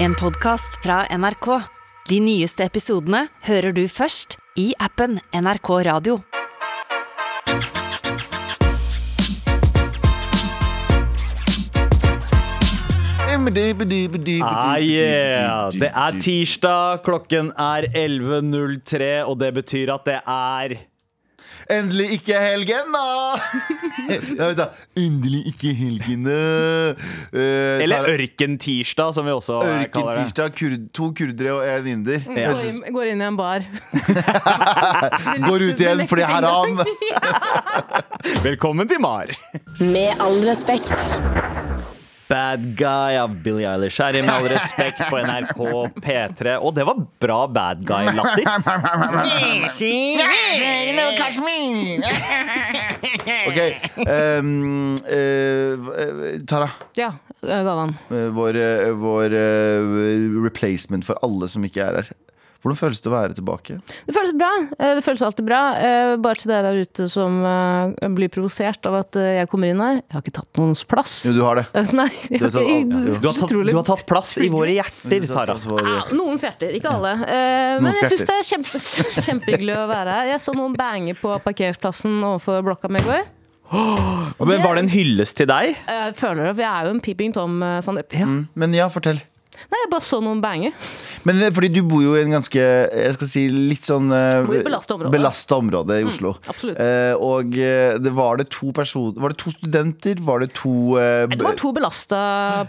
En podkast fra NRK. De nyeste episodene hører du først i appen NRK Radio. Ah, yeah. Det er tirsdag, klokken er 11.03, og det betyr at det er Endelig ikke helgen, da! Du, Endelig ikke helgen, da! Eh, Eller ørkentirsdag, som vi også kaller det. Ørkentirsdag. kur to kurdere og en inder. Ja. Går inn, går inn i en bar. Går ut igjen fordi det er haram. Velkommen til MAR. Med all respekt. Bad Guy av Billie Eilish her i Med all respekt på NRK P3. Og det var bra bad guy-latter. Ok, Um, uh, Tara. Ja, Gavan. eh, Vår, eh, vår eh, replacement for alle som ikke er her. Hvordan føles det å være tilbake? Det føles bra. Eh, Det føles alltid bra. Eh, Bare til dere der ute som eh, blir provosert av at jeg kommer inn her. Jeg har ikke tatt noens plass. Jo, du har det. Nei, Du har tatt ikke-. Du har, tatt, du har tatt plass i våre hjerter, Tara. Ja, noens hjerter, ikke alle. Eh, men jeg syns det er kjempe, kjempehyggelig å være her. Jeg så noen bange på parkeringsplassen overfor blokka mi i går. Men Var det en hyllest til deg? Jeg føler det, for jeg er jo en peeping tom, eh, Sandeep. Men ja, fortell. Nei, jeg bare så noen banger. Men det er fordi du bor jo i en ganske jeg skal si, litt sånn eh, belastet område. område i Oslo. absolutt. Eh, og eh, det var det to personer Var det to studenter? Var det to eh, Det var to belasta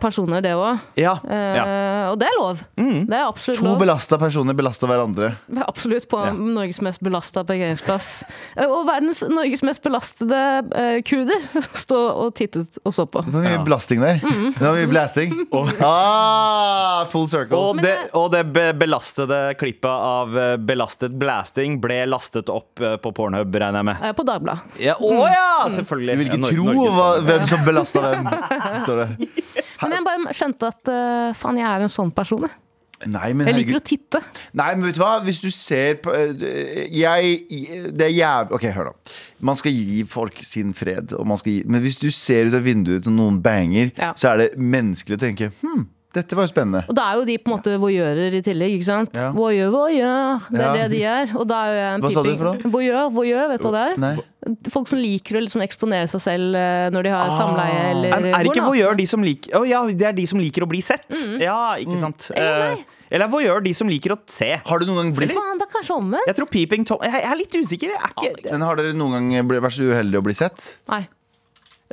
personer, det òg. Ja. ja. Og det er lov. Det er absolutt To lov. belasta personer belasta hverandre. Absolutt på Ja. Norges mest belasta parkeringsplass. Eh, Og verdens Norges mest belastede eh, kurder stå og tittet og så på. Det var mye blasting der. Mm. Det var mye blasting. Ah, full circle. Og det, og det belastede klippet av eh, belastet blasting ble lastet opp eh, på Pornhub, regner jeg med. Eh, På Dagbladet. Ja, å ja, selvfølgelig. Du vil ikke Ja, tro hva, hvem som belasta hvem, står det. Men jeg bare skjønte at uh, faen, jeg er en sånn person. jeg. Nei, men Jeg liker herregud. å titte. Nei, men vet du hva? Hvis du ser på Jeg Det er jævlig Ok, hør da. Man skal gi folk sin fred, og man skal gi, men hvis du ser ut av vinduet og noen banger, Ja. så er det menneskelig å tenke Hm, dette var jo spennende. Og da er jo de på en måte voyeurer i tillegg, ikke sant? Ja. Voyeur, voyeur. Det er Ja. det de er. Og da er jo jeg en Hva sa du for noe? Voyeur, voyeur, vet du hva det er? Nei. Folk som liker å liksom eksponere seg selv eh, når de har samleie eller Er, er ikke voyeur de som liker Å ja, det er de som liker å bli sett. Ja, ikke sant. Eller Eh, Eller hva gjør de som liker å se. Har du noen gang blitt Faen, det er kanskje omvendt? Jeg tror peeping tom Jeg er litt usikker. Jeg er ikke Men har dere noen gang vært så uheldige å bli sett? Nei.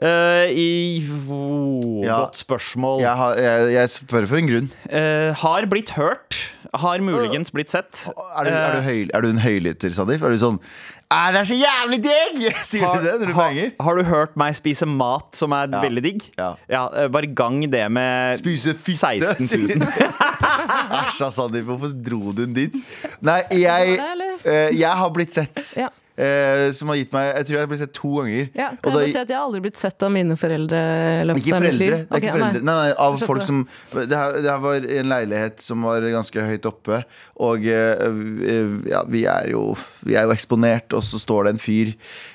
Eh, i, oh, Ja. Godt spørsmål. Jeg, har, jeg, jeg spør for en grunn. Uh, har blitt hørt. Har muligens blitt sett. Er du, er du, høy, er du en høylytter, Sadif? Er du sånn «Æ, Det er så jævlig digg! Sier Har, du det når du har, banger? har du hørt meg spise mat som er Ja. veldig digg? Ja. ja. bare gang det med Spise fitte? 16 000. Æsj, Sadif, hvorfor dro du den dit? Nei, jeg, eh, jeg har blitt sett. Ja. Eh, som har gitt meg Jeg tror jeg har blitt sett to ganger. Ja, Og kan da- jeg si at Jeg har aldri blitt sett av mine foreldre. ikke foreldre. Det er okay, ikke foreldre. Nei, nei, av folk som det her, det her var en leilighet som var ganske høyt oppe. Og eh, vi- ja, vi er jo Vi er jo eksponert, og så står det en fyr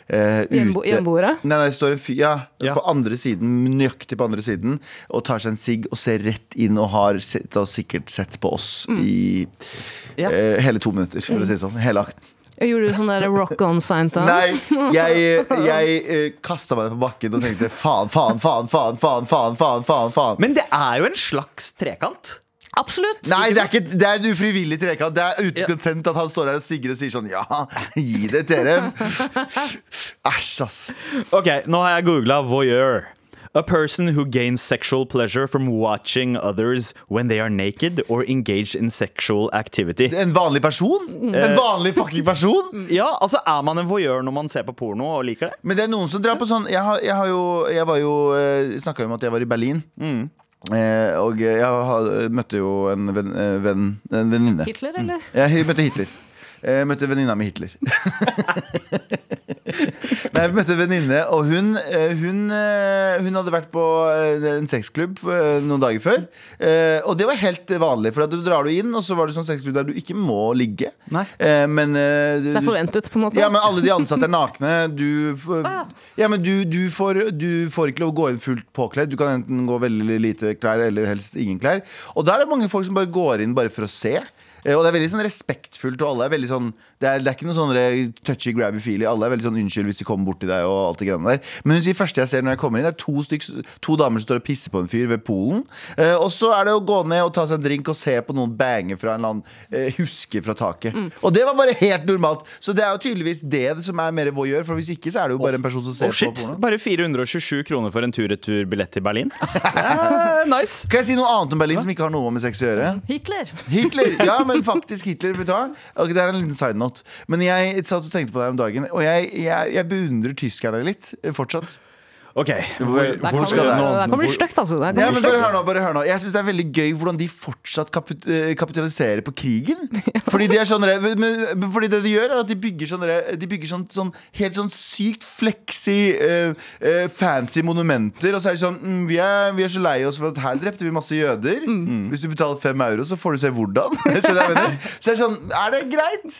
eh, Hjembo- ute Hjemboere? Nei, nei, det står en fyr ja, Ja. på andre siden, nøyaktig på andre siden, og tar seg en sigg og ser rett inn og har sett, og sikkert sett på oss Mm. i Ja. eh, hele to minutter, for å si det sånn. Hele akten. Jeg du sånn der rock on-sign til. Nei, jeg, jeg uh, kasta meg ned på bakken og tenkte faen, faen, faen, faen, faen, faen, faen, faen, faen. Men det er jo en slags trekant. Absolutt! Nei, det er, ikke, det er en ufrivillig trekant. Det er uten konsent at han står der og sigger og sier sånn Ja, gi det til dem. Æsj, ass. Ok, nå har jeg googla voyeur. A person who gains sexual pleasure from watching others when they are naked or engaged in sexual activity. En vanlig person? En vanlig fucking person? Ja, altså Er man en voyeur når man ser på porno og liker det? Men det er noen som drar på sånn Jeg, har, jeg, har jo, jeg var jo eh, snakka om at jeg var i Berlin. Eh, og jeg har, møtte jo en venn, eh, venn En venninne. Hitler, eller? Jeg møtte Hitler. Jeg møtte venninna mi Hitler. Nei, jeg møtte en venninne, og hun, eh, hun, eh, hun hadde vært på eh, en sexklubb noen dager før. Eh, Og det var helt vanlig, for at du drar du inn, og så var det sånn sexklubb der du ikke må ligge. Nei. Eh, Men du- Det er forventet, på en måte. Ja, men alle de ansatte er nakne. Du, Ah. ja, men du, du, får, du får ikke lov å gå inn fullt påkledd. Du kan enten gå veldig lite klær eller helst ingen klær. Og da er det mange folk som bare går inn bare for å se. Eh, Og det er veldig sånn respektfullt, og alle er veldig sånn Det er, det er ikke noe sånn touchy grabby feely. Alle er veldig sånn unnskyld hvis de kommer bort til deg og alt det greiene der. Men hun sier første jeg ser når jeg kommer inn, det er to, stykk, to damer som står og pisser på en fyr ved polen. Eh, og så er det å gå ned og ta seg en drink og se på noen bange fra en eller annen eh, huske fra taket. Og det var bare helt normalt. Så det er jo tydeligvis det som er mer voyeur, for hvis ikke så er det jo bare en person som ser Oh shit, på porno. Bare 427 kroner for en tur-retur-billett til Berlin. Nice. Kan jeg si noe annet om Berlin som ikke har noe med sex å gjøre? Hitler. Hitler! Ja, men faktisk Hitler. Vet du hva? Okay, det er en liten side note. Men jeg satt og tenkte på det her om dagen, og jeg, jeg, jeg beundrer tyskerne litt eh, fortsatt. Ok, Hvor, hvor skal det, det? der kan det stygt, altså. Ja, men bare hør nå, bare hør nå Jeg synes det er veldig gøy hvordan de fortsatt kapit eh, kapitaliserer på krigen. Fordi de er sånn Fordi det de gjør, er at de bygger sånn De bygger sånn, sånn helt sånn sykt fleksi, uh, uh, fancy monumenter. Og så er de sånn mm, vi, er, vi er så lei oss for at her drepte vi masse jøder. Hvis du betaler fem euro, så får du se hvordan. så, det er, så er det sånn Er det greit?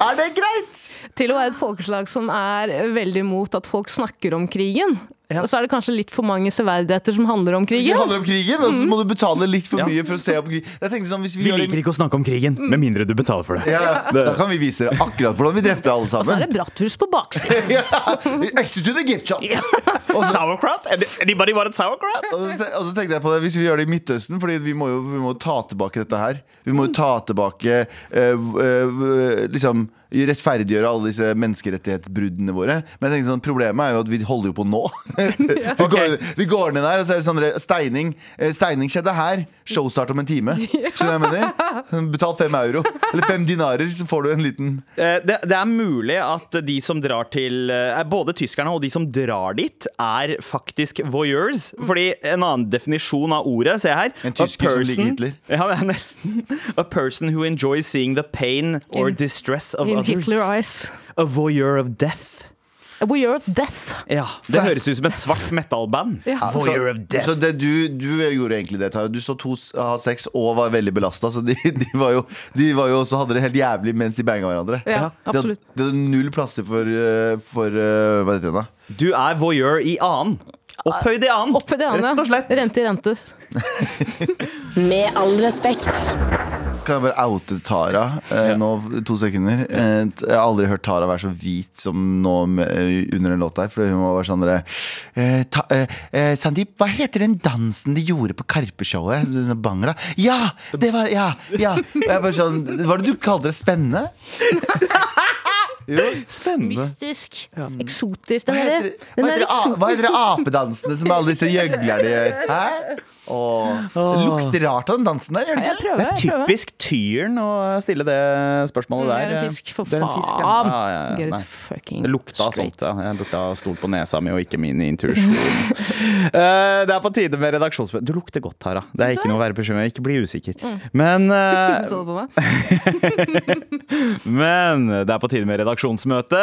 Er det greit? Til å være et folkeslag som er veldig imot at folk snakker om krigen. Ja. Og så er det kanskje litt for mange severdigheter som handler om Det krigen. handler om krigen, og så må du betale litt for Ja. mye for å se på krigen. Sånn, hvis vi, Vi gjør liker ikke å snakke om krigen, med mindre du betaler for det. ja, Da kan vi vise dere akkurat hvordan vi drepte alle sammen. Og så er det bratwurst på baksiden. ja, Exit the gift shop. Og Sauerkraut? Anybody want sauerkraut? og, så, tenkte jeg på det Hvis vi gjør det i Midtøsten Fordi vi må jo vi må ta tilbake dette her Vi må jo ta tilbake uh, uh, eh, Liksom rettferdiggjøre alle disse menneskerettighetsbruddene våre Men jeg sånn, problemet er jo at vi holder jo på nå vi, går, vi går ned der Og så er det sånn steining eh, Steining skjedde her Showstart om en time Skjønner du hva jeg mener? Betal fem euro Eller fem dinarer Så får du en liten Eh, Det, det er mulig at de som drar til eh, Både tyskerne og de som drar dit, er faktisk voyeurs. Fordi en annen definisjon av ordet, se her En tysker person, som liker Hitler. Ja, nesten. A person who enjoys seeing the pain or distress of In. Hitler eyes. A voyeur of death. A voyeur of death. Ja, Det høres ut som et svart metal-band. Ja. Voyeur of death. Så det, du, du gjorde egentlig det, Tara. Du så to ha sex og var veldig belasta. Så de, de, var jo, de var jo også hadde det helt jævlig mens de banga hverandre. Ja, De hadde, absolutt. de hadde null plasser for, eh, for uh, Hva heter det? da? Du er voyeur i annen. Opphøyd i annen. Opphøyd i annen. Rett og slett. Rente i rentes. Med all respekt. Kan jeg bare oute Tara eh, nå, to sekunder? Eh, jeg har aldri hørt Tara være så hvit som nå med, eh, under en låt der. For hun må være sånn derre eh, eh, eh, Sandeep, hva heter den dansen de gjorde på Karpe-showet? Bangla? Ja! Det var Ja! ja. Jeg bare sånn Var det du kalte det spennende? Jo. Spennende. Mystisk. Eksotisk. Hva heter, hva heter, hva heter apedansene som alle disse gjøglerne gjør? Hæ? Åh, det lukter rart av den dansen der, gjør det ikke? prøver, Det er jeg prøver. typisk tyren å stille det spørsmålet Det der. er en fisk, for Det er en fisk, ja. faen. Ja, ja, ja. Get it fucking Det lukta straight. sånt, ja. Jeg burde ha stolt på nesa mi og ikke min intuisjon. Eh, det er på tide med redaksjonsmøte. Du lukter godt, Tara. Det er ikke noe å være bekymret Ikke bli usikker. Men, eh, Så det på meg? men det er på tide med redaksjonsmøte.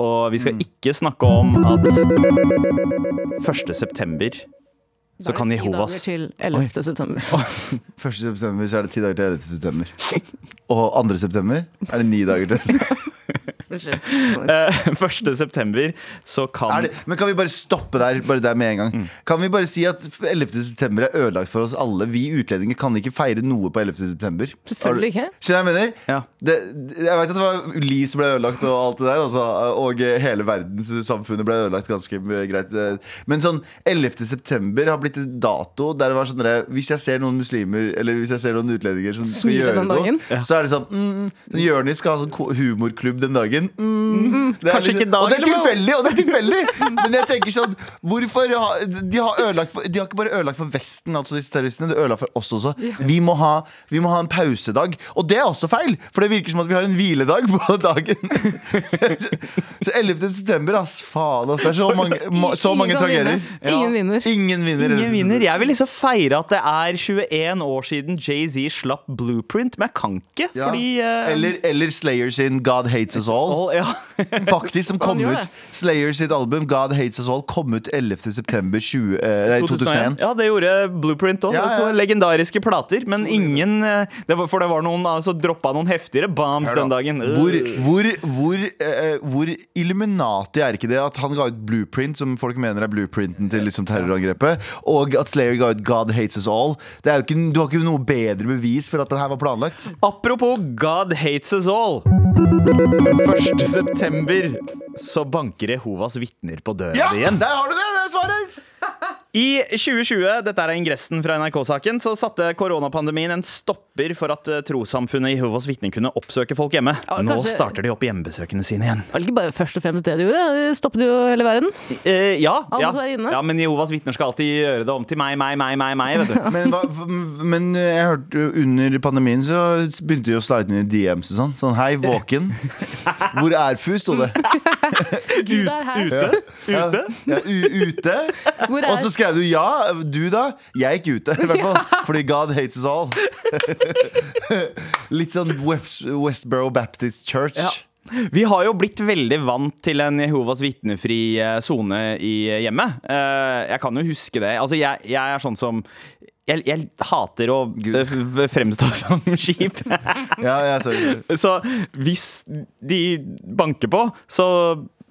Og vi skal ikke snakke om at 1. september så kan Da er det ti Jehovas dager til 11. september. 1. september så er det ti dager til 11. september. Og 2. september er det ni dager til. Unnskyld. Eh, 1. september så kan det, men kan vi bare stoppe der, bare der med en gang? Kan vi bare si at 11. september er ødelagt for oss alle? Vi utlendinger kan ikke feire noe på 11. september. Selvfølgelig ikke. Skjønner jeg mener? Ja. Det, jeg vet at det var liv som ble ødelagt, og alt det der altså, og hele verdenssamfunnet ble ødelagt ganske greit. Men sånn 11. september har blitt en dato der det var sånn Hvis jeg ser noen muslimer eller hvis jeg ser noen utlendinger som skal gjøre noe, så er det sånn mm, Jonis skal ha sånn humorklubb den dagen. Mm, det er Kanskje ikke dagen, Og det er tilfeldig! Og det er tilfeldig Men jeg tenker sånn Hvorfor har de har ødelagt for, De har ikke bare ødelagt for Vesten, altså disse terroristene, de ødelagt for oss også. Vi, må ha, vi må ha en pausedag. Og det er også feil, for det virker som at vi har en hviledag på dagen. så 11. september, ass. Faen, ass. Det er så mange, ma- så mange Ingen tragedier. vinne. Ingen vinner. Ingen vinner. Ingen vinner. Jeg vil liksom feire at det er 21 år siden Jay-Z slapp Blueprint, men jeg kan ikke, Ja. fordi uh... eller, eller Slayer sin God Hates Us All. All. Ja. Faktisk, som kom ut. Slayer sitt album God Hates Us All kom ut 11. september 20, eh, 2001. Ja, det gjorde Blueprint òg. Ja, ja. Legendariske plater. Men ingen eh, det var, For det var noen altså, droppa noen heftigere bombs den dagen. Hvor, hvor, hvor, eh, hvor Illuminati er ikke det at han ga ut Blueprint, som folk mener er blueprinten til liksom, terrorangrepet, og at Slayer ga ut God Hates Us All? Ikke, du har ikke noe bedre bevis for at det her var planlagt. Apropos God hates us all. 1. september så banker Jehovas vitner på døra Ja, igjen. Ja, der har du det! Det er svaret! I 2020, dette er ingressen fra NRK-saken, så satte koronapandemien en stopper for at eh, trossamfunnet Jehovas vitner kunne oppsøke folk hjemme. Ja, Nå kanskje- starter de opp hjemmebesøkene sine igjen. Var det ikke bare først og fremst det de gjorde? De stoppet jo hele verden. Eh, ja, ja. ja, men Jehovas vitner skal alltid gjøre det om til meg, meg, meg, meg, meg vet du. Men, hva, men jeg hørte under pandemien så begynte de å slide inn i DMs og sånn. Sånn hei, våken. Hvor er fu, sto det. Gud er her. Ute? Ja, ja, ute. Hvor er så skrev du ja. Du, da? Jeg gikk ute, i hvert fall. Fordi God hates us all. Litt sånn West, Westboro Baptist Church. Ja. Vi har jo blitt veldig vant til en Jehovas vitnefri eh, sone i hjemmet. Eh, Jeg kan jo huske det. Altså, jeg, jeg er sånn som jeg, jeg hater å eh, fremstå som skip. Ja, ja, sorry. Så hvis de banker på, så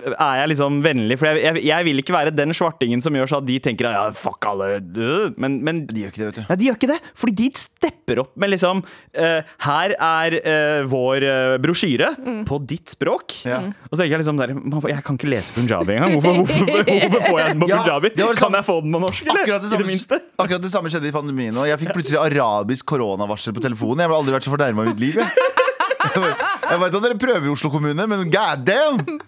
er jeg liksom vennlig. For jeg, jeg, jeg vil ikke være den svartingen som gjør så at de tenker ja, fuck alle. Men, men De gjør ikke det, vet du. Nei, de gjør ikke det, fordi de stepper opp med liksom uh, Her er uh, vår uh, brosjyre på ditt språk. Ja. Og så tenker jeg liksom der Jeg kan ikke lese punjabi engang. Hvorfor, hvorfor, hvorfor får jeg den på punjabi? Ja, Kan samme- jeg få den på norsk, eller? Akkurat det, I det samme, minste. akkurat det samme skjedde i pandemien. Og jeg fikk plutselig arabisk koronavarsel på telefonen. Jeg har aldri vært så fornærma i mitt liv. Jeg, jeg veit at dere prøver i Oslo kommune, men god damn!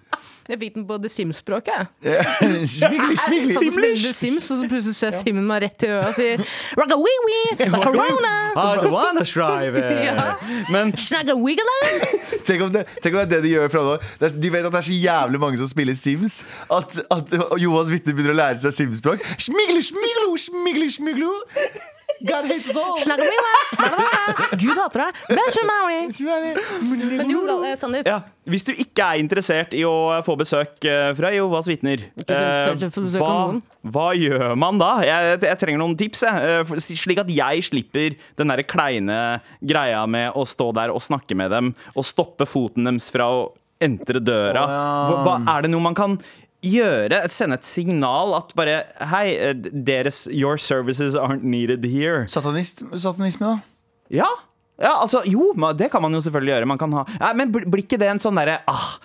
Jeg fikk den på The Sims-språket. Smigli, smigli. The Sims, og så plutselig ser Simen meg rett i øya og sier Rocka wee wee, corona, I so wanna strive, eh. Ja. Men snagga wiggle. Tenk om, det, tenk om det er det de gjør fra nå. Det er, de vet at det er så jævlig mange som spiller Sims, at, at Johans vitne begynner å lære seg Sims-språk. Smigli, smiglo, smigli, smiglo. God hates us all. Gud hater deg. Vær så snill. Men jo, eh, Sandeep. ja, hvis du ikke er interessert i å få besøk eh, fra Jehovas vitner, av hva, hva gjør man da? Jeg, jeg trenger noen tips, jeg. eh, slik at jeg slipper den der kleine greia med å stå der og snakke med dem og stoppe foten deres fra å entre døra. Hva, hva, er det noe man kan gjøre? Sende et signal at bare Hei, eh, deres Your services aren't needed here. Satanist, satanisme, da? Ja, ja altså, jo, det kan man jo selvfølgelig gjøre. Man kan ha, ja, men blir ikke det en sånn derre ah,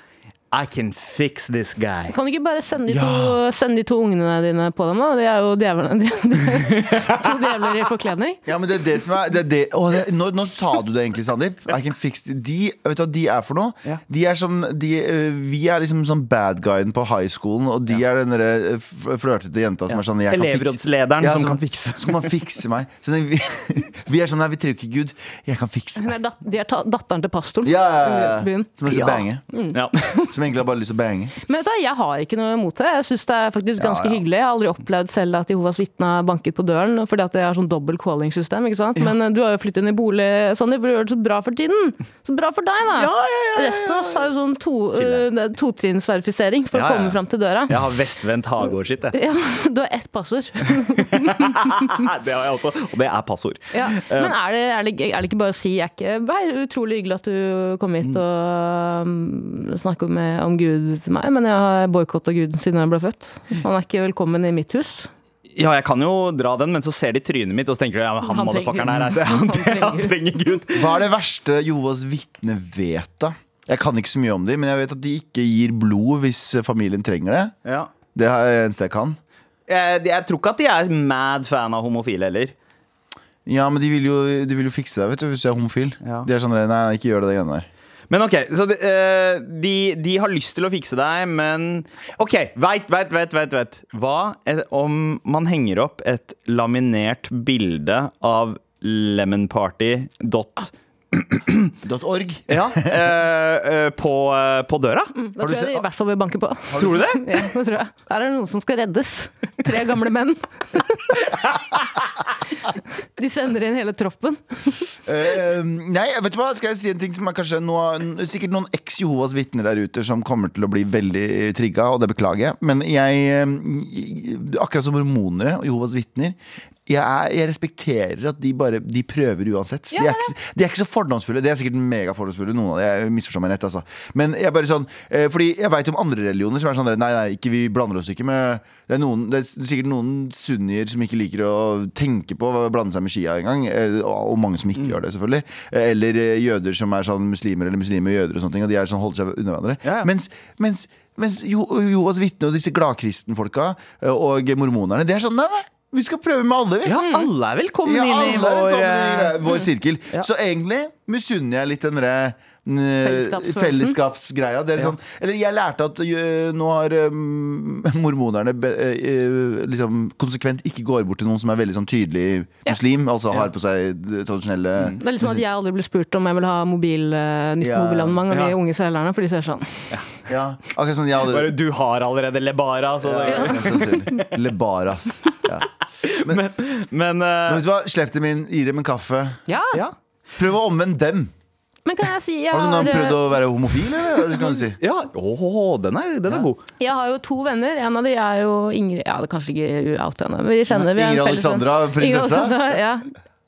I can fix this guy. Kan du ikke bare sende de, to, sende de to ungene dine på dem, da? De er jo djevlene. De, de, to djevler i forkledning. Ja, men det er det som er, det er det, å, det, nå, nå sa du det egentlig, Sandeep. I can fix this. De, vet du hva de er for noe? Ja. De er som, de, eh, vi er liksom sånn bad guyen på high schoolen, og de er den derre eh, flørtete jenta som er sånn jeg kan Elevrådslederen Ja, som sånn, kan fikse. Så kan man fikse meg. Så vi, vi er sånn her, vi trenger ikke Gud. Jeg kan fikse er de er datteren til pastoren Ja, ja, i ja. byen. Som er lyst bange. Mm. Ja. bange. Ja. Egentlig bare lyst til å bange. Men vet du, jeg har ikke noe imot det. Jeg syns det er faktisk ganske Ja, ja. hyggelig. Jeg har aldri opplevd selv at Jehovas vitne har banket på døren, fordi at jeg har sånn dobbelt calling-system. ikke sant? Men eh, du har jo flyttet inn i bolig, Sonny, for du gjør det så bra for tiden. Så bra for deg, da. Ja, ja, ja, ja, Resten av oss har jo sånn to, uh, totrinnsverifisering for Ja, å komme fram til døra. Jeg har vestvendt Hagård-skitt, jeg. Ja, du har ett passord. det har jeg også, og det er passord. Ja. Men er det, er, det, er det ikke bare å si jeg er ikke, utrolig hyggelig at du kom hit og um, snakker med, om Gud til meg, men jeg har boikotta Gud siden jeg ble født. Han er ikke velkommen i mitt hus. Ja, jeg kan jo dra den, men så ser de trynet mitt, og så tenker de ja, han, Han motherfuckeren her, altså, han, Han trenger Gud. Hva er det verste Jovas vitne vet, da? Jeg kan ikke så mye om dem, men jeg vet at de ikke gir blod hvis familien trenger det. Ja. Det er det eneste jeg kan. Jeg, jeg tror ikke at de er mad fan av homofile heller. Ja, men de vil jo, de vil jo fikse deg vet du, hvis du er homofil. Ja. De er sånn Nei, ikke gjør det, det greiene der. Men ok, så de, eh, de, de har lyst til å fikse deg, men OK, veit, veit, veit, veit, veit. Hva er- om man henger opp et laminert bilde av Lemon Party dot .org. Ja, eh, eh, på, eh, på døra. Da tror jeg de i hvert fall vil banke på. Tror du det? Ja, det tror jeg. Her er det noen som skal reddes. Tre gamle menn. De sender inn hele troppen. uh, nei, vet du hva? Skal jeg si en ting som er kanskje noe, Sikkert noen eks-Jehovas vitner der ute som kommer til å bli veldig trigga, og det beklager jeg. Men jeg, akkurat som hormonere og Jehovas vitner jeg, jeg respekterer at de bare De prøver uansett. Ja, de, er ikke, de er ikke så fordomsfulle. Det er sikkert megafordomsfulle, noen av dem. Jeg misforstår meg rett, altså. Men jeg bare sånn eh, Fordi jeg veit om andre religioner som er sånn der, Nei, nei, ikke vi blander oss ikke med Det er, noen, det er sikkert noen sunnier som ikke liker å tenke på å blande seg med Shia engang. eh, Og mange som ikke gjør det, selvfølgelig. Eh, Eller eh, jøder som er sånn muslimer eller muslimer og jøder og sånne ting. Og de er sånn holder seg unna hverandre. Ja, ja. Mens, mens, mens Jo- Joas vitne og disse gladkristenfolka og mormonerne, det er sånn Nei, nei, vi skal prøve med alle, vi. Ja, alle er velkommen Ja, inn i vår eh, i det- vår sirkel. ja. Så egentlig misunner jeg litt den derre. Fellesskapsgreia. Det er sånn, eller jeg lærte at ø, nå har um, mormonerne be, uh, liksom konsekvent ikke går bort til noen som er veldig sånn tydelig Ja. muslim, altså har på seg det tradisjonelle Det er liksom at jeg aldri blir spurt om jeg vil ha mobil, eh, nytt Ja. mobilabonnement av Ja. de unge selgerne, for de ser sånn. Ja, akkurat som jeg hadde Bare, Du har allerede lebara, så det, ja. Lebaras. Ja. Men, men Men eh, vet du hva, slipp dem inn, gi dem en kaffe. Ja, ja. Prøv å omvende dem. Men kan jeg si jeg Har du noen har, prøvd eh, å være homofil, eller? Kan du si? Ja, oh, den er, den er god. jeg har jo to venner. En av de er jo Ingrid Ja, det er kanskje ikke out henne. Vi kjenner vi er en Ingrid felles. Alexandra, Ingrid? Alexandra, ja.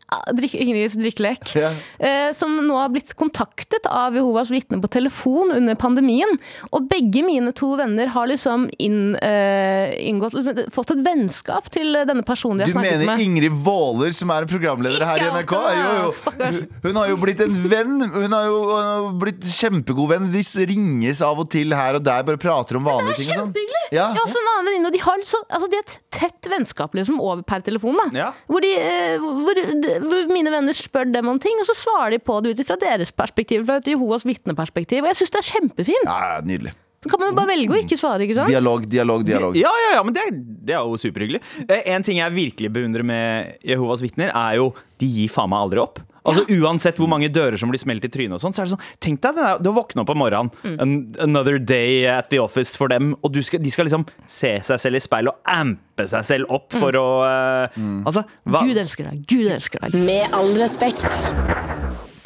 Ah, Ingrids drikkelek. Ja. Eh, som nå har blitt kontaktet av Jehovas vitner på telefon under pandemien. Og begge mine to venner har liksom inn, eh, inngått liksom, Fått et vennskap til denne personen de Du har snakket mener. Ingrid Våler, som er programleder her i NRK? alt. Jo, jo. Hun har jo blitt en venn. Hun har jo hun har blitt kjempegod venn. De ringes av og til her og der, bare prater om vanlige ting. Det er Kjempehyggelig! Ja. Jeg har også en annen venninne, og de har så, altså, de har et tett vennskap liksom, over per telefon. Da. Ja. Hvor, de, eh, hvor, hvor mine venner spør dem om ting, og så svarer de på det ut fra deres perspektiv. Fra et Jehovas vitneperspektiv. Og jeg syns det er kjempefint. Ja, nydelig. Så kan man jo bare velge å ikke svare, ikke sant? Dialog, dialog, dialog. Ja, ja, ja, men det, er- det er jo superhyggelig. Eh, En ting jeg virkelig beundrer med Jehovas vitner, er jo de gir faen meg aldri opp. Altså Uansett hvor mange dører som blir smelt i trynet, og sånn, så er det sånn Tenk deg det der, du våkner opp om morgenen, Mm. another day at the office for dem, og du skal, de skal liksom se seg selv i speilet og ampe seg selv opp for å eh, Altså, hva, Gud elsker deg. Gud elsker deg. Med all respekt.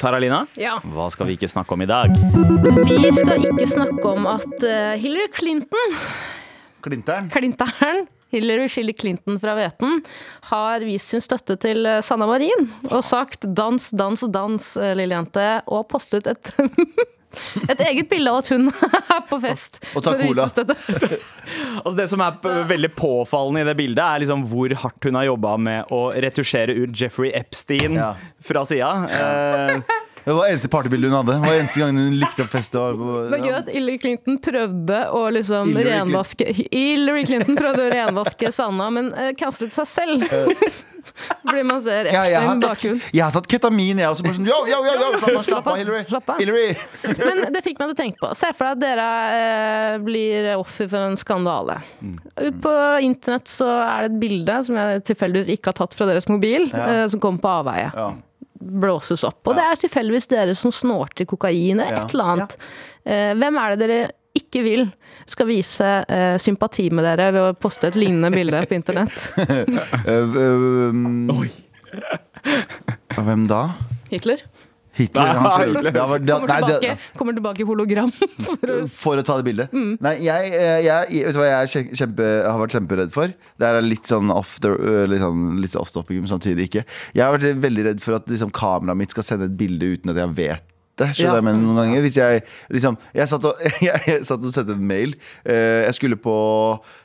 Taralina, Ja. hva skal vi ikke snakke om i dag? Vi skal ikke snakke om at eh, Hillary Clinton Klinteren. Clinteren Hillary Shilly Clinton fra Veten har vist sin støtte til eh, Sanna Marin og sagt 'dans, dans, dans', eh, lille jente, og postet et Et eget bilde av at hun er på fest. Og for cola. Altså Det som er veldig påfallende i det bildet, er liksom hvor hardt hun har jobba med å retusjere ut Jeffrey Epstein Ja. fra sida. Eh, Det var eneste partybildet hun hadde. Det var eneste gangen hun likte opp feste og- er gøy at Hillary Clinton prøvde å liksom Hillary renvaske Hillary Clinton prøvde å renvaske Sanna, men uh, cancelet seg selv. Fordi man ser Ja, jeg, har en tatt, bakgrunn. jeg har tatt ketamin, jeg også. Bare sånn, yo, yo, yo, yo, slapp av, slapp av, Hillary. Slapp av. Hillary. Men det fikk meg til å tenke på. Se for deg at dere eh, blir offer for en skandale. Ut på internett så er det et bilde som jeg tilfeldigvis ikke har tatt fra deres mobil, eh, som kommer på avveie. Ja. Blåses opp. Og det er tilfeldigvis dere som snorter kokain eller Ja. et eller annet. Eh, hvem er det dere ikke vil skal vise uh, sympati med dere ved å poste et lignende bilde på internett? Oi! øh, um, Hvem da? Hitler? Hitler. Nei, Han, Hitler. det var, det, Kommer nei, det, tilbake, kommer tilbake i hologram. For å for å ta det bildet. Mm. Nei, jeg, eh, jeg, vet du hva jeg er kjempe, har vært kjemperedd for? Det er litt sånn off the, øh, litt sånn, litt off topic, men samtidig ikke. Jeg har vært veldig redd for at liksom, kameraet mitt skal sende et bilde uten at jeg vet det. Ja. jeg men noen ganger Hvis jeg liksom Jeg satt og, jeg, jeg satt og sendte en mail. Eh, jeg, skulle på,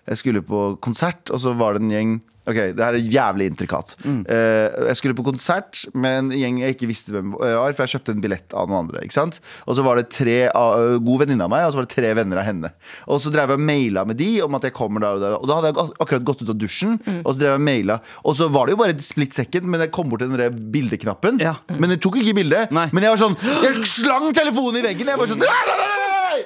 jeg skulle på konsert, og så var det en gjeng Ok, det her er jævlig intrikat. Mm. Uh, jeg skulle på konsert med en gjeng jeg ikke visste hvem var, for jeg kjøpte en billett av noen andre. Ikke sant? Og så var det tre av, god venninne av meg, og så var det tre venner av henne. Og så drev jeg og maila med de om at jeg kommer der og der. Og da hadde jeg ak- akkurat gått ut av dusjen, Mm. og så drev jeg og maila. Og så var det jo bare et split second, men jeg kom bort til den der bildeknappen. Ja. Men jeg tok ikke bilde. Men jeg var sånn Jeg slang telefonen i veggen! Jeg var sånn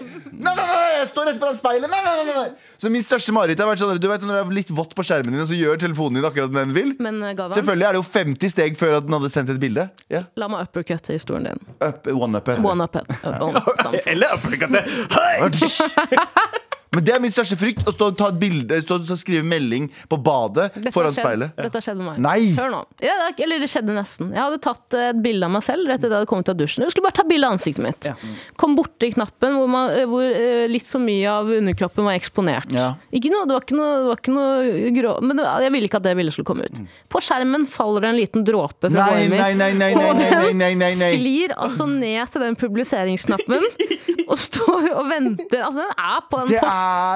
nei, nei, nei, jeg står rett foran speilet! Nei, nei, nei, nei. Så min største mareritt har vært sånn Du vet når det er litt vått på skjermen din, og så gjør telefonen din akkurat det den vil? Men eh, Selvfølgelig er det jo 50 steg før at den hadde sendt et bilde. Ja. la meg uppercutte historien din. Up, one up heter det. One up it. One up, samfunn. Eller uppercutte. Hei! Men det er min største frykt. Å stå og ta et bilde Stå og skrive melding på badet Dette foran skjedd- speilet. Dette har skjedd med meg. Nei. Hør nå. Ja, det- eller det skjedde nesten. Jeg hadde tatt et bilde av meg selv rett etter at jeg hadde kommet ut av dusjen. Jeg skulle bare ta bilde av ansiktet mitt. Kom borti knappen hvor, man, hvor eh, litt for mye av underkroppen var eksponert. Ja. Ikke noe, det var ikke noe, det var ikke noe grå... Men det, jeg ville ikke at det bildet skulle komme ut. På skjermen faller det en liten dråpe fra Nei, håret mitt. nei, nei, nei, nei, og den nei, nei, nei, nei. sklir altså ned til den publiseringsknappen og står og venter. Altså, den er på den Det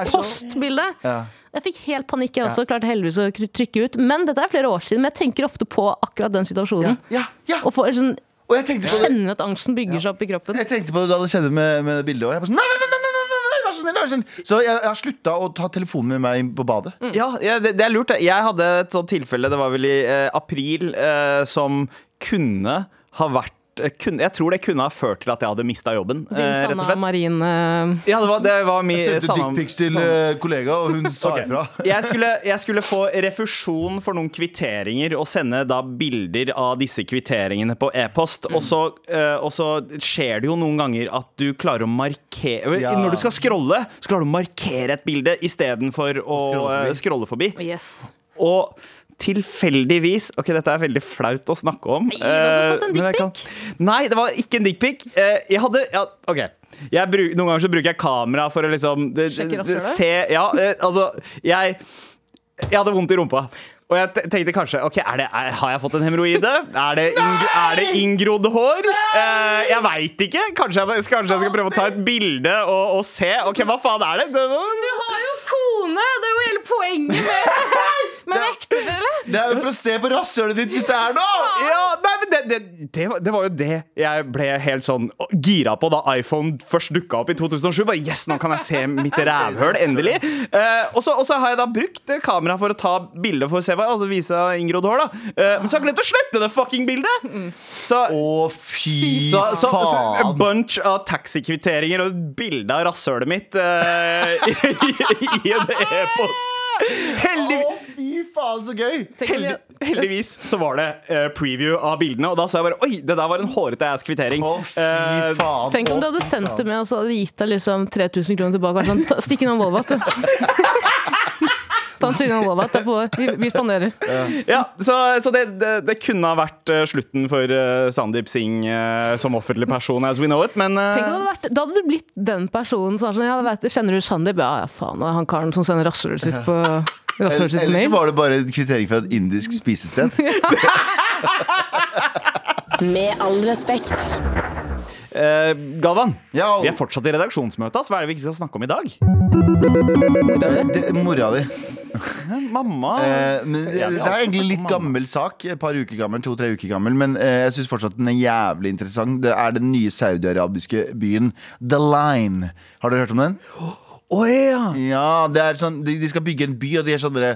post, postbildet. Ja. Jeg fikk helt panikk, jeg også. Klarte heldigvis å trykke ut. Men dette er flere år siden, men jeg tenker ofte på akkurat den situasjonen. Ja, ja. Og får sånn, Og jeg tenkte på det kjenner at angsten bygger seg opp i kroppen. Jeg tenkte på det da det skjedde med, med bildet òg. Sånn, så jeg, har slutta å ta telefonen med meg på badet. Ja, ja det, det er lurt. Jeg hadde et sånt tilfelle, det var vel i eh, april, eh, som kunne ha vært eh, kunne, Jeg tror det kunne ha ført til at jeg hadde mista jobben. Din eh, Sanna. Marin eh, Ja, det var, det var min Jeg sendte dickpics til sanna. kollega, og hun sa ifra. Jeg skulle, jeg skulle få refusjon for noen kvitteringer og sende da bilder av disse kvitteringene på e-post. Og, så, eh, og så skjer det jo noen ganger at du klarer å markere Ja. Når du skal scrolle, så klarer du å markere et bilde istedenfor å scrolle forbi. scrolle forbi. Yes. Og tilfeldigvis Ok, dette er veldig flaut å snakke om. Nei, har du fått en eh, dickpic. Nei, det var ikke en dickpic. Eh, jeg hadde ja, OK. Jeg bruk, noen ganger så bruker jeg kamera for å liksom det, det, se Ja, eh, altså Jeg jeg hadde vondt i rumpa. Og jeg tenkte kanskje Ok, er det, er, Har jeg fått en hemoroide? Er er det inngrodd hår? Eh, jeg veit ikke. Kanskje jeg, kanskje jeg skal prøve å ta et bilde og, og se. Ok, hva faen er det? det var, Du har jo kone! Det er jo hele poenget med, med en ektefelle. Det er jo for å se på rasshølet ditt hvis det er noe! ja, nei, men det, det, det, var, det var jo det jeg ble helt sånn gira på da iPhone først dukka opp i 2007. Bare Yes, nå kan jeg se mitt rævhøl, endelig. Eh, og, så, og så har jeg da brukt eh, kamera for å ta bilde for å se hva Altså vise inngrodd hår, da. Eh, men så har jeg glemt å slette det fucking bildet! Så Å, fy så, så, så en faen. bunch av taxikvitteringer og et bilde av rasshølet mitt eh, i, i, i en e-post. Heldig, Å, fy faen, så gøy! Heldig, heldigvis så var det uh, preview av bildene, og da så jeg bare Oi, det der var en hårete ass kvittering. Å, fy Eh, faen. Tenk om du hadde sendt det med og så hadde de gitt deg liksom 3000 kroner tilbake. og Sånn, Stikk innom Volvat, du. Ta en tur innom Volvat. det er på- Vi, vi spanderer. ja, så, så det, det, det kunne ha vært eh, slutten for eh, Sandeep Singh eh, som offentlig person, as we know it, men eh, Tenk om det hadde vært, Da hadde du blitt den personen som er sånn ja, vet, du, Kjenner du Sandeep? Ja, ja, faen. det er Han karen som sender rasshølet sitt på rasshølet eller så var det bare en kvittering fra et indisk spisested. Med all respekt. eh, Galvan, Ja, vi er fortsatt i redaksjonsmøte. ass. Hva er det vi ikke skal snakke om i dag? det, mora di. Mamma Eh, men, Ja, det er alltid egentlig snakket litt om gammel sak. Et par uker gammel, to-tre uker gammel. Men eh, jeg syns fortsatt den er jævlig interessant. Det er den nye saudiarabiske byen The Line. Har dere hørt om den? Å ja! Ja, det er sånn, de, de skal bygge en by, og de er sånn eh,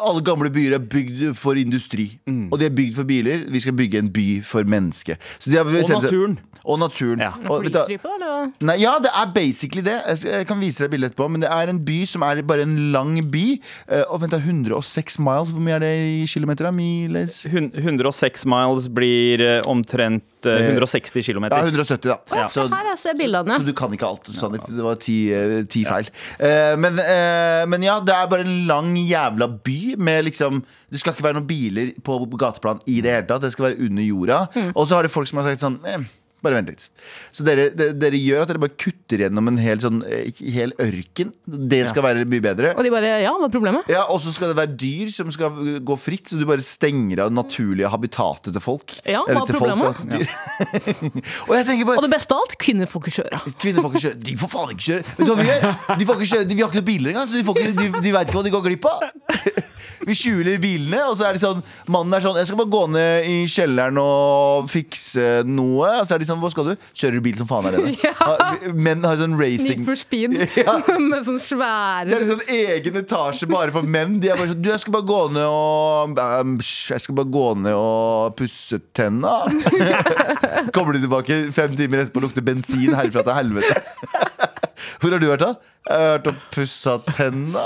Alle gamle byer er bygd for industri. Og de er bygd for biler. Vi skal bygge en by for mennesket. Så de har Og naturen. Og naturen. Ja. Og, vet du, eller? Nei, ja, det er basically det. Jeg, kan vise deg bildet etterpå. Men det er en by som er bare en lang by. Eh, og vent da, 106 miles. Hvor mye er det i kilometer? Miles? 106 miles blir eh, omtrent eh, 160 km. Ja, 170, da. Ja. Så, Her er av så du kan ikke alt. Sandeep. Det var ti, eh, ti feil. Eh, men, eh, men ja, det er bare en lang jævla by med liksom Det skal ikke være noen biler på gateplan i det hele tatt. Det skal være under jorda. Og så har det folk som har sagt sånn eh, bare vent litt. Så dere, dere, dere gjør at dere bare kutter gjennom en hel, sånn, eh, hel ørken. Det skal være mye bedre. Og de bare Ja, hva er problemet? Ja, Og så skal det være dyr som skal gå fritt, så du bare stenger av det naturlige habitatet til folk. Ja, hva er problemet? folk, problemet? og bare Og det beste av alt, kvinner får ikke kjøre. Kvinner får ikke kjøre. De får faen ikke kjøre. Vet du hva vi gjør? De får ikke kjøre, de, vi har ikke noen biler engang, så de, ikke, de, de vet ikke hva de går glipp av. Vi skjuler bilene, og så er det sånn Mannen er sånn Jeg skal bare gå ned i kjelleren og fikse noe. Og så er de sånn Hva skal du? Kjører du bil som faen her nede? Ja. Menn har sånn Need racing for speed Ja. med sånn Det svære er liksom egen etasje bare for menn. De er bare sånn Du, jeg skal bare gå ned og um, Jeg skal bare gå ned og pusse tenna. Kommer de tilbake fem timer etterpå og lukter bensin herfra til helvete. Hvor har du vært, da? Jeg har vært og pussa tenna.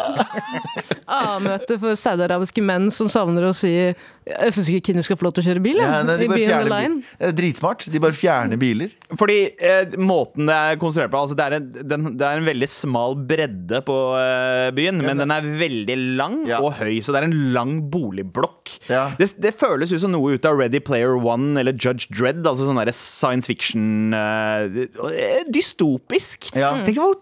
A-møte for saudiarabiske menn som savner å si Jeg syns ikke kvinner skal få lov til å kjøre bil. Ja, Ja, nei, de bil- Det er dritsmart. De bare fjerner biler. Fordi eh, måten det er konstruert på altså det, er en, den, det er en veldig smal bredde på eh, byen, men den er veldig lang Ja. og høy, så det er en lang boligblokk. Ja. Det, det føles ut som noe ut av Ready Player One eller Judge Dredd, altså sånn science fiction eh, eh, Dystopisk. Ja. Tenk hvor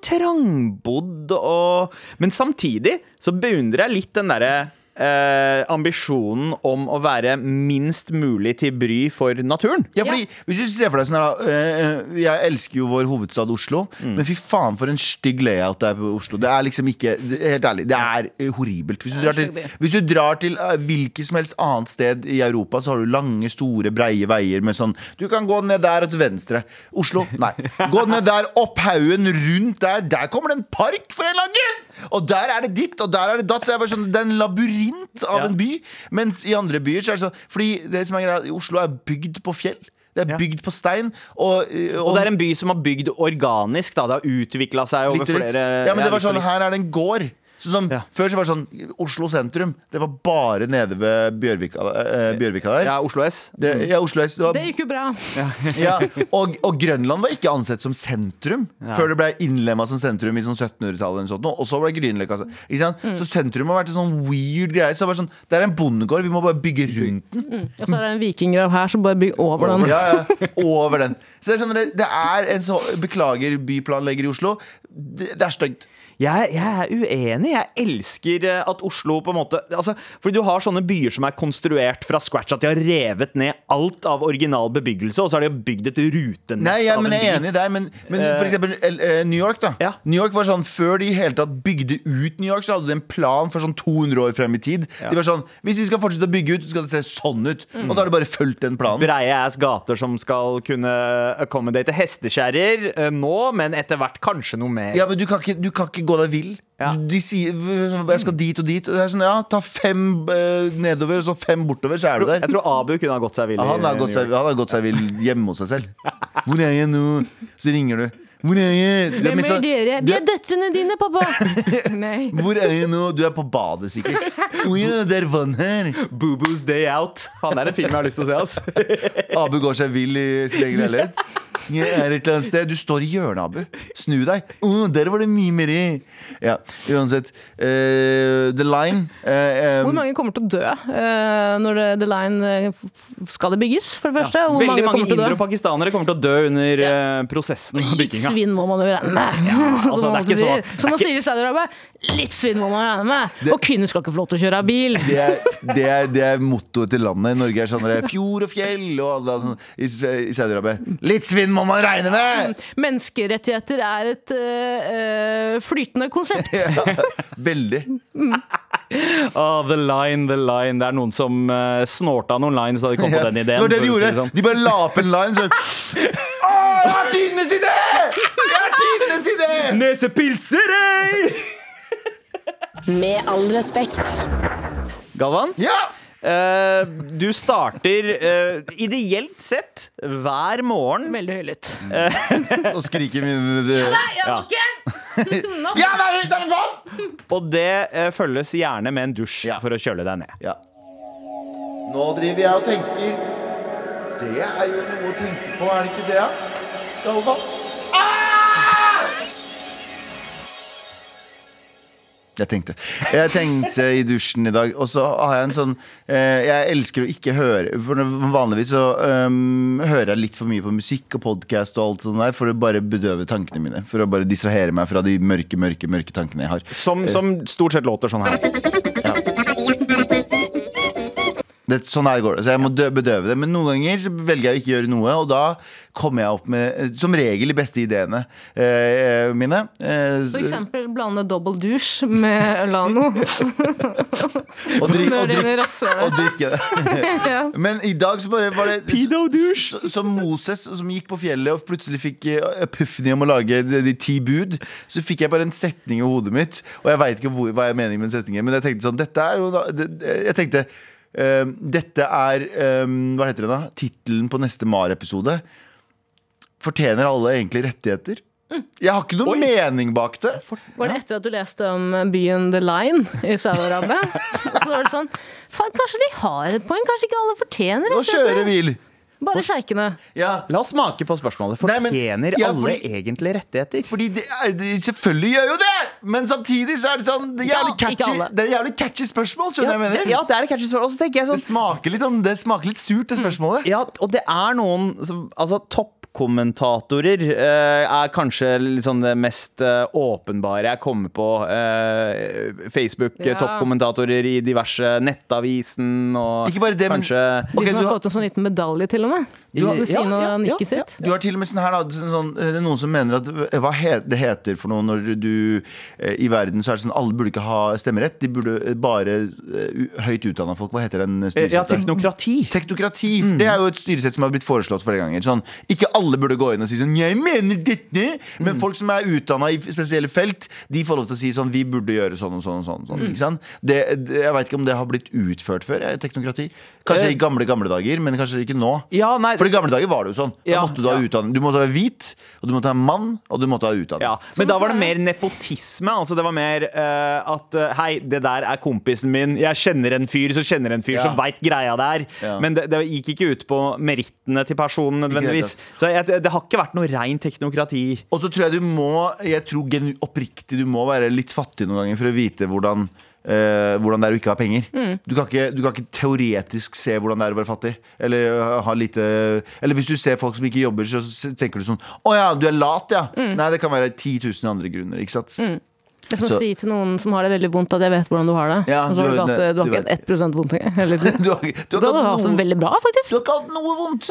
trangbodd og Men samtidig så beundrer jeg litt den derre eh, ambisjonen om å være minst mulig til bry for naturen. Ja, fordi Hvis du ser for deg sånn her da, eh, Jeg elsker jo vår hovedstad Oslo, Mm. men fy faen for en stygg layout det er på Oslo. Det er liksom ikke det, Helt ærlig, det er eh, horribelt. Hvis du drar til, hvis du drar til eh, hvilket som helst annet sted i Europa, så har du lange, store, breie veier med sånn Du kan gå ned der og til venstre. Oslo, nei. Gå ned der, opp haugen, rundt der. Der kommer det en park, for en lang grunn! Og der er det ditt, og der er det datt. Så jeg bare sånn, Det er en labyrint av Ja. en by. Mens i andre byer så er det sånn Fordi det som er greia, Oslo er bygd på fjell. Det er bygd på stein. Og, Og det er en by som har bygd organisk. Da. Det har utvikla seg over flere Ja, men det var sånn, her er det en gård. Så som, Ja. Før så var det sånn Oslo sentrum. Det var bare nede ved Bjørvika, eh, Bjørvika der. Ja, Oslo S. Det, ja, Oslo S. Det var, Det gikk jo bra. ja, og, og Grønland var ikke ansett som sentrum før det ble innlemma som sentrum i sånn 1700-tallet. eller Og så ble Grünerløkka altså. Ikke sant? Mm. Så sentrum har vært en sånn weird greie. Så det, sånn, det er en bondegård, vi må bare bygge rundt den. Og så er det en vikinggrav her, så bare bygg over den. Ja, ja, over den. Så det er, sånn, det, det er en så Beklager, byplanlegger i Oslo. Det, det er stygt. Jeg, jeg er uenig. Jeg elsker eh, at Oslo på en måte altså, Fordi du har sånne byer som er konstruert fra scratch. At de har revet ned alt av original bebyggelse, og så har de bygd et rutenett Nei, ja, av jeg er enig i deg. Men, men for eksempel eh, New York, da. Ja. New York var sånn, Før de i hele tatt bygde ut New York, så hadde de en plan for sånn 200 år frem i tid. De var sånn, Hvis vi skal fortsette å bygge ut, så skal det se sånn ut. Og så har de bare fulgt den planen. Breie ass gater som skal kunne accommodate hestekjerrer eh, nå, men etter hvert kanskje noe mer. Ja, men du kan ikke, du kan ikke gå deg vill. Ja. De sier jeg skal dit og dit. Det er sånn, ja, Ta fem eh, nedover, og så fem bortover, så er du der. Jeg tror Abu kunne ha gått seg vill. Ja, han, har gått seg, han har gått seg vill hjemme hos seg selv. Hvor er jeg nå? Så ringer du. Hvor er jeg? Du Hvem men så- er dere? Vi er døtrene dine, pappa! Nei. Hvor er jeg nå? Du er på badet, sikkert. Å ja, det er vann her. Boo-Boos Day Out. Han er en film jeg har lyst til å se. ass Abu går seg vill i sin egen leilighet. Jeg er et eller annet sted. Du står i hjørnet, Abu. Snu deg. Uh, der var det mye mer i. Ja, uansett. Uh, The Line uh, um. Hvor mange kommer til å dø eh, når det, The Line Skal det bygges, for det første? Ja, Hvor Veldig mange mange og pakistanere kommer til å dø under ja. prosessen av Litt svinn må man jo regne med. altså, som, det er ikke så- det man sier i Saudi-Arabia. Litt svinn må man regne med. Og kvinner skal ikke få lov til å kjøre bil. det er, det, er, det er mottoet til landet. Norge er sånn fjord og fjell og alle, i, i Saudi-Arabia. Litt svinn må man regne med! Menneskerettigheter er et eh, flytende konsept. Veldig. Oh, the line, the line. Det er noen som uh, snorta noen lines da de kom på Ja, den det var det de gjorde. det sånn. De bare la opp en line sånn Å, det er tidenes idé! Det er tidenes idé! Nesepilserei! Med all respekt. Galvan, Ja! Eh, du starter uh, ideelt sett hver morgen Veldig høylytt. Og skriker min Nei, jeg er må ikke! Ja, det er det er vann! Og det eh, følges gjerne med en dusj Ja. for å kjøle deg ned. Ja. Nå driver jeg og tenker Det er jo noe å tenke på, er det ikke det? Ja? Galvan? Jeg tenkte Jeg tenkte i dusjen i dag, og så har jeg en sånn eh, Jeg elsker å ikke høre For vanligvis så um, hører jeg litt for mye på musikk og podkast og alt sånt der for å bare bedøve tankene mine. For å bare distrahere meg fra de mørke, mørke, mørke tankene jeg har. Som, som stort sett låter sånn her. Det, sånn her går det. Så jeg må dø, bedøve det. Men noen ganger så velger jeg å ikke gjøre noe, og da kommer jeg opp med eh, som regel de beste ideene eh, mine. Eh, For eksempel blande dobbel dusj med Lano. og, drik, og, Smør det inn i dri, og drikke det. Ja. Men i dag så bare var det Pedo-dusj. Som Moses som gikk på fjellet og plutselig fikk eh, epiphany om å lage de, de ti bud, så fikk jeg bare en setning i hodet mitt, og jeg veit ikke hvor, hva jeg mener med den setningen, men jeg tenkte sånn Dette er jo da det, Jeg tenkte eh, dette er eh, Hva heter det da? Tittelen på neste MAR-episode. Fortjener alle egentlig rettigheter? Jeg har ikke noe mening bak det. Var det etter at du leste om byen The Line i Saudi-Arabia? Så var det sånn Faen, kanskje de har et poeng? Kanskje ikke alle fortjener det? Nå kjører bil. Bare sjeikene. Ja. La oss smake på spørsmålet. Fortjener ja, alle egentlig rettigheter? Fordi det, er- det, Selvfølgelig gjør jo det! Men samtidig så er det sånn Det er jævlig Ja, catchy, det er jævlig catchy spørsmål. Skjønner du hva jeg mener? Ja, det er et catchy spørsmål. Og så tenker jeg Det sånn smaker litt, sånn- det smaker litt surt, det spørsmålet. Ja, og det er noen som Altså, toppkommentatorer eh, er kanskje litt sånn det mest eh, åpenbare jeg kommer på. Eh, Facebook-toppkommentatorer i diverse Nettavisen og Ikke bare det, men- okay, De som har har- fått en sånn liten medalje, til og med. Du har- Ved siden ja, ja, av ja, nikket sitt. Du har til og med sånn her da, sånn, sånn, Det er noen som mener at Hva he, det heter for noe når du eh, I verden så er det sånn Alle burde ikke ha stemmerett. De burde eh, bare eh, høyt utdanna folk. Hva heter den Ja, styresettet? teknokrati. Teknokrati. mm. Det er jo et styresett som har blitt foreslått flere ganger. Sånn, ikke alle burde gå inn og si sånn 'Jeg mener dette', men folk som er utdanna i spesielle felt, de får lov til å si sånn 'Vi burde gjøre sånn og sånn og sånn'. sånn ikke sant? Det, det, jeg veit ikke om det har blitt utført før, eh, teknokrati. Kanskje Eh. i gamle, gamle dager, men kanskje ikke nå. Ja, nei, For i gamle dager var det jo sånn. Da Ja, måtte du ha ja. utdanning. Du måtte være hvit, og du måtte være mann, og du måtte ha utdanning. Ja, Men da var det mer nepotisme. Altså det var mer uh, at eh, Hei, det der er kompisen min. Jeg kjenner en fyr som kjenner en fyr som veit greia der. Men det, det gikk ikke ut på merittene til personen nødvendigvis. Så jeg, det har ikke vært noe rein teknokrati. Og så tror jeg du må Jeg tror oppriktig du må være litt fattig noen ganger for å vite hvordan eh, hvordan det er å ikke ha penger. Du, kan ikke, du kan ikke teoretisk se hvordan det er å være fattig. Eller, ha lite, eller hvis du ser folk som ikke jobber, så tenker du sånn Å ja, du er lat, ja. Nei, det kan være 10 000 andre grunner. Ikke sant? Det er som Så- å si til noen som har det veldig vondt, at jeg vet hvordan du har det. Ja, så du- har ikke hatt 1 vondt engang. Du har, du har hatt det veldig bra, faktisk. du har ikke hatt noe vondt.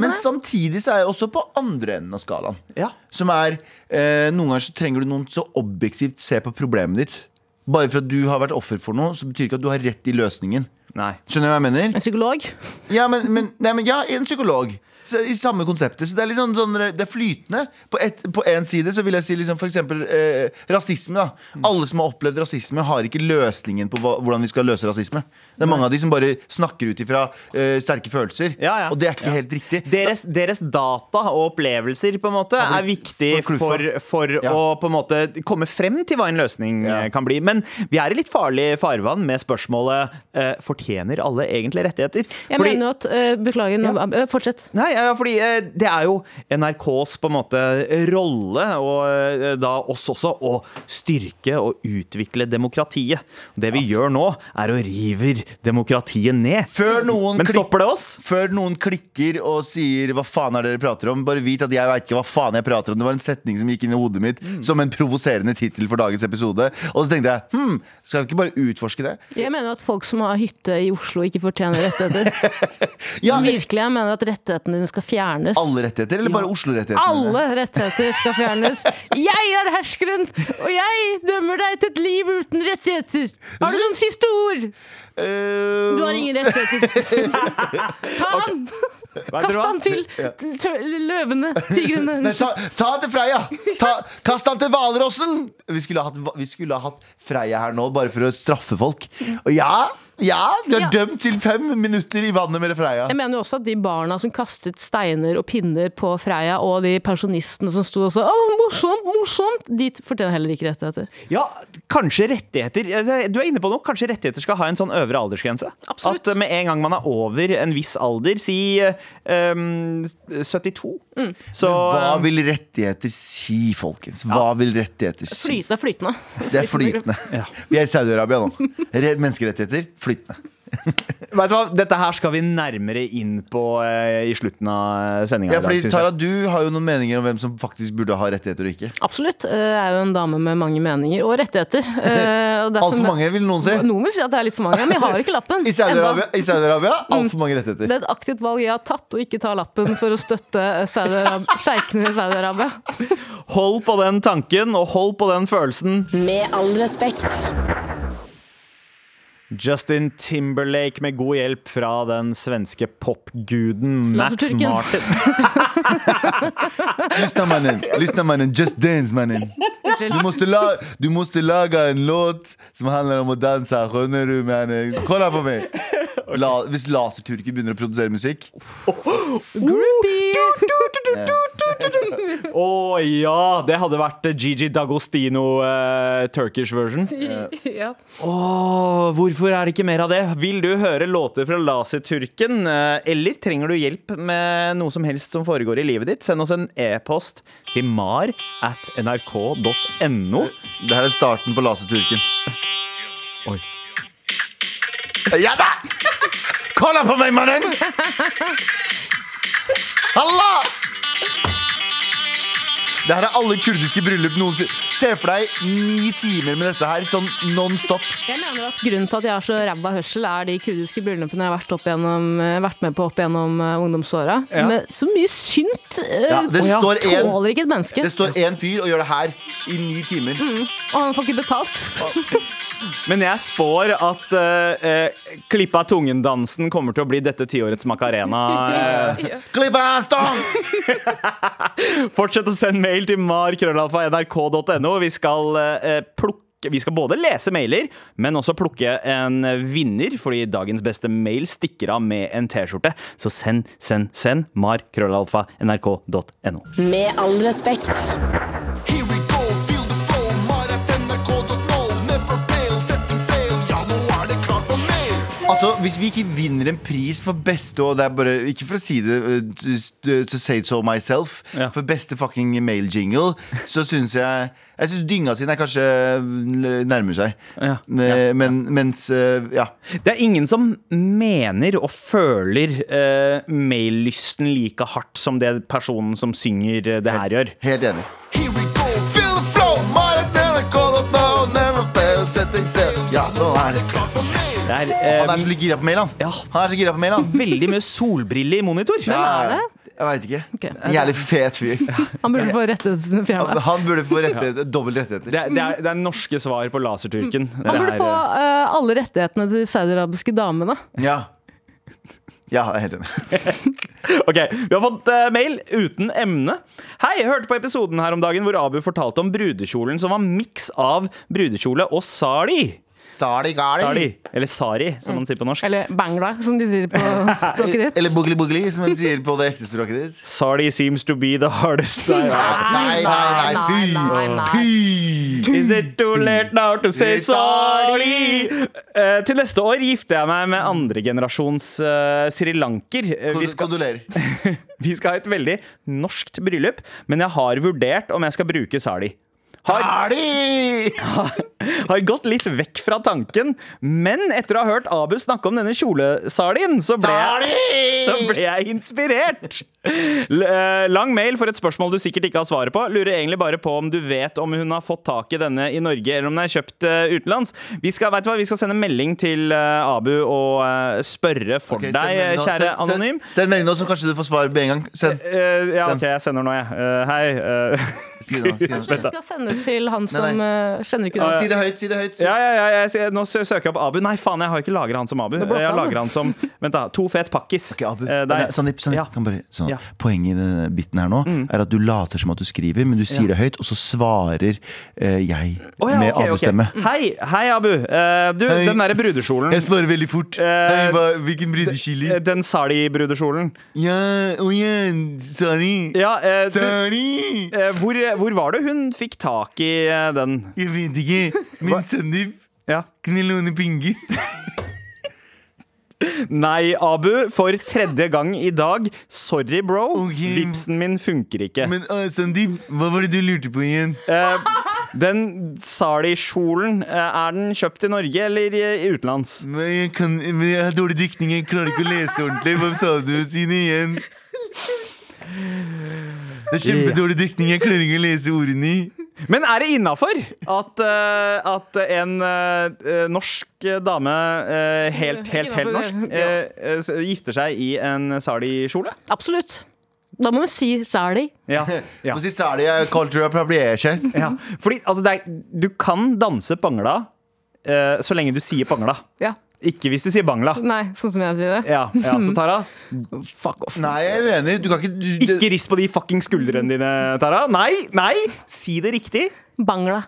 Men det. samtidig så er jeg også på andre enden av skalaen. Ja. Som er eh, Noen ganger så trenger du noen som objektivt ser på problemet ditt. Bare for at du har vært offer for noe, så betyr ikke at du har rett i løsningen. Nei. Skjønner du hva jeg mener? En psykolog. Ja, men, men, nei, men ja, en psykolog. Så, I samme konseptet. Så det er litt sånn, sånn Det er flytende. På, et, på en side så vil jeg si liksom, for eksempel eh, rasisme. da Alle som har opplevd rasisme, har ikke løsningen på hva, hvordan vi skal løse rasisme. Det er mange av de som bare snakker ut ifra eh, sterke følelser. Ja, ja. Og det er ikke helt riktig. Deres, deres data og opplevelser på en måte er viktig for, for, for Ja. å på en måte komme frem til hva en løsning Ja. eh, kan bli. Men vi er i litt farlig farvann med spørsmålet eh, Fortjener alle egentlig rettigheter? Jeg Fordi- mener at eh, Beklager, nå, eh, fortsett. Nei, ja, fordi eh, det er jo NRKs på en måte rolle, og eh, da oss også, å styrke og utvikle demokratiet. Det vi gjør nå, er å rive demokratiet ned. Før noen, Men stopper det oss? før noen klikker og sier 'hva faen er det dere prater om', bare vit at jeg veit ikke hva faen jeg prater om. Det var en setning som gikk inn i hodet mitt som en provoserende tittel for dagens episode. Og så tenkte jeg hm, skal vi ikke bare utforske det? Jeg mener at folk som har hytte i Oslo, ikke fortjener rettigheter. Ja, Virkelig, jeg mener at rettighetene dine skal fjernes. Alle rettigheter, eller bare Oslo-rettighetene? Alle rettigheter skal fjernes. Jeg er herskeren, og jeg dømmer deg til et liv uten rettigheter. Har du noen siste ord? Eh, Du har ingen rettigheter. Ta han! Kast han til til løvene, tigrene. Nei, ta, ta han til Freia! Ta, kast han til Hvalrossen! Vi, skulle ha hatt- vi skulle ha hatt Freia her nå, bare for å straffe folk. Og ja, ja, du er Ja. dømt til fem minutter i vannet med Freia. Jeg mener jo også at de barna som kastet steiner og pinner på Freia, og de pensjonistene som sto og sa 'Å, morsomt, morsomt', de fortjener heller ikke rettigheter. Ja, kanskje rettigheter Du er inne på noe. Kanskje rettigheter skal ha en sånn øvre aldersgrense. Absolutt. At med en gang man er over en viss alder, si eh, um, 72, så Hva eh, vil rettigheter si, folkens? Hva vil rettigheter si? Flytende, flytende. Det er flytende. Vi er i Saudi-Arabia nå. Menneskerettigheter flytende. Vet du hva, Dette her skal vi nærmere inn på eh, i slutten av sendinga. Ja, fordi Tara, du har jo noen meninger om hvem som faktisk burde ha rettigheter og ikke. Absolutt. eh, Jeg er jo en dame med mange meninger og rettigheter. eh, Altfor mange, vil noen si. Noen vil si at det er litt for mange, men jeg har ikke lappen. I Saudi-Arabia i Saudi-Arabia, altfor mange rettigheter. Det er et aktivt valg jeg har tatt, å ikke ta lappen for å støtte sjeikene i Saudi-Arabia. Hold på den tanken, og hold på den følelsen. Med all respekt. Justin Timberlake med god hjelp fra den svenske popguden Max Martin. Lyssna mannen, lyssna mannen, just dance mannen. Du måste, la, du måste laga en låt som handler om å danse, skjønner du mannen? Kolla på meg! La, hvis Laserturken begynner å produsere musikk Og ja! Det hadde vært Gigi D'Agostino uh, Turkish version. ja. Åh, hvorfor er det ikke mer av det? Vil du høre låter fra Laserturken? eh, Eller trenger du hjelp med noe som helst som foregår i livet ditt? Send oss en e-post til mar at nrk.no. Det her er starten på laserturken. Oi. Ja da! Kolla på meg, mannen! Halla! Det her er alle kurdiske bryllup noensinne. Se for deg ni timer med dette her, sånn non stop. Jeg mener at Grunnen til at jeg har så ræva hørsel, er de kurdiske bryllupene jeg har vært, opp gjennom, eh, vært med på opp gjennom uh, ungdomsåra. Ja. Med så mye synt uh, Ja, det tåler en- ikke et menneske. Det står én fyr og gjør det her i ni timer. Og han får ikke betalt. Men jeg spår at uh, klippa tungen-dansen kommer til å bli dette tiårets Macarena. eh. Klipp av stang! Fortsett å sende mail til mar.krøllalfa.nrk.no. Vi skal eh, plukke vi skal både lese mailer, men også plukke en vinner, fordi dagens beste mail stikker av med en T-skjorte. Så send, send, send mar.krøllalfa.nrk.no. Med all respekt. Altså, Hvis vi ikke vinner en pris for beste Og det er bare, Ikke for å si det uh, to, to say it so myself Ja. For beste fucking mail-jingle Så synes jeg Jeg synes dynga sin er kanskje nærmer seg Ja. Men, men, Mens, uh, ja Det er ingen som mener og føler uh, maillysten like hardt som det personen som synger eh, det her gjør. Helt enig Setting sail. Ja, nå er det klart for meg. Det er, Han er eh, så litt gira på mail han Ja. Han er så gira på mail han veldig mye solbriller i monitor. Ja, er det? Jeg vet ikke En Jævlig fet fyr Han burde få rettighetene fjerna. Han burde få rettigheter, dobbelt rettigheter Det er, det, er, det er norske svar på laserturken. Han burde er, få eh, eh, alle rettighetene til de saudiarabiske damene. Ja Ja, jeg er helt enig Ok, Vi har fått uh, mail uten emne. Hei, jeg hørte på episoden her om dagen hvor Abu fortalte om brudekjolen som var miks av brudekjole og sari. Sari, gali. Sali. Eller sari, som man sier på norsk. Eller bangla, som de sier på språket ditt. Eller bugli bugli, som man sier på det ekte språket ditt. Sari seems to be the hardest Nei, Nei, nei, nei, fy! Is it too late now to say sorry? Uh, til neste år gifter jeg meg med andregenerasjons uh, srilanker. Uh, vi, skal, vi skal ha et veldig norskt bryllup, men jeg har vurdert om jeg skal bruke sari. Har, har gått litt vekk fra tanken, men etter å ha hørt Abu snakke om denne kjolesalien, så ble jeg, så ble jeg inspirert. Eh, lang mail for et spørsmål du sikkert ikke har svaret på. Lurer egentlig bare på om du vet om hun har fått tak i denne i Norge, eller om den er kjøpt eh, utenlands. Vi skal, vet du hva, vi skal sende melding til eh, Abu og spørre for okay, deg, nå. kjære Send- anonym. Send, send melding nå, så kanskje du får svar med en gang. Send. Ja. OK, jeg sender nå, jeg. Hei. eh, det, nå. det. nå. Kanskje skal sende til han som Nei, eh, kjenner ikke Si det. det høyt, si det høyt. Ja, ja, ja, jeg, nå søker jeg opp Abu. Nei, faen, jeg har ikke lagra han som Abu. Jeg har han, som Vent, da. To fet pakkis. Okay, Abu. Eh. Nei, Sandeep, Sandeep, Ja. bare, sånn. Ja. Mm. Poenget i denne biten her nå er at du later som at du skriver, men du sier det høyt, og så svarer eh, jeg oh, ja, med ok, ok. Abu-stemme. Hei, hei, Abu. Eh, du, Hei. den derre brudekjolen. Jeg svarer veldig fort. Eh, Hei, hva, hvilken brudekjole? Den Sali-brudekjolen. Ja, å ja, sorry. Ja, eh, du, eh, hvor, hvor var det hun fikk tak i eh, den? Jeg vet ikke, men Sandeep, Ja. låne penger? Nei, Abu, for tredje gang i dag. Sorry, bro. Okay. Vipsen min funker ikke. Men uh, Sandeep, hva var det du lurte på igjen? Uh, den Sali-kjolen, er den kjøpt i Norge eller i, i utenlands? Men jeg, kan, men jeg har dårlig diktning, jeg klarer ikke å lese ordentlig. Hva sa du? Si det igjen. Det er kjempedårlig diktning. jeg klarer ikke å lese ordene. Men er det innafor at, uh, at en uh, norsk dame uh, helt, helt, helt norsk gifter seg i en Sali-kjole? Absolutt. Da må hun si Sali. Ja. ja. Må si sali, jeg cultural appropriation. ja. Fordi altså, det er, du kan danse bangla eh, så lenge du sier bangla. Ja. Ikke hvis du sier bangla. Nei, sånn som jeg sier det. Ja, ja, så Tara, Fuck off. Nei, jeg er uenig. Du kan ikke du, det- ikke rist på de fucking skuldrene dine, Tara. Nei, nei! Si det riktig. Bangla.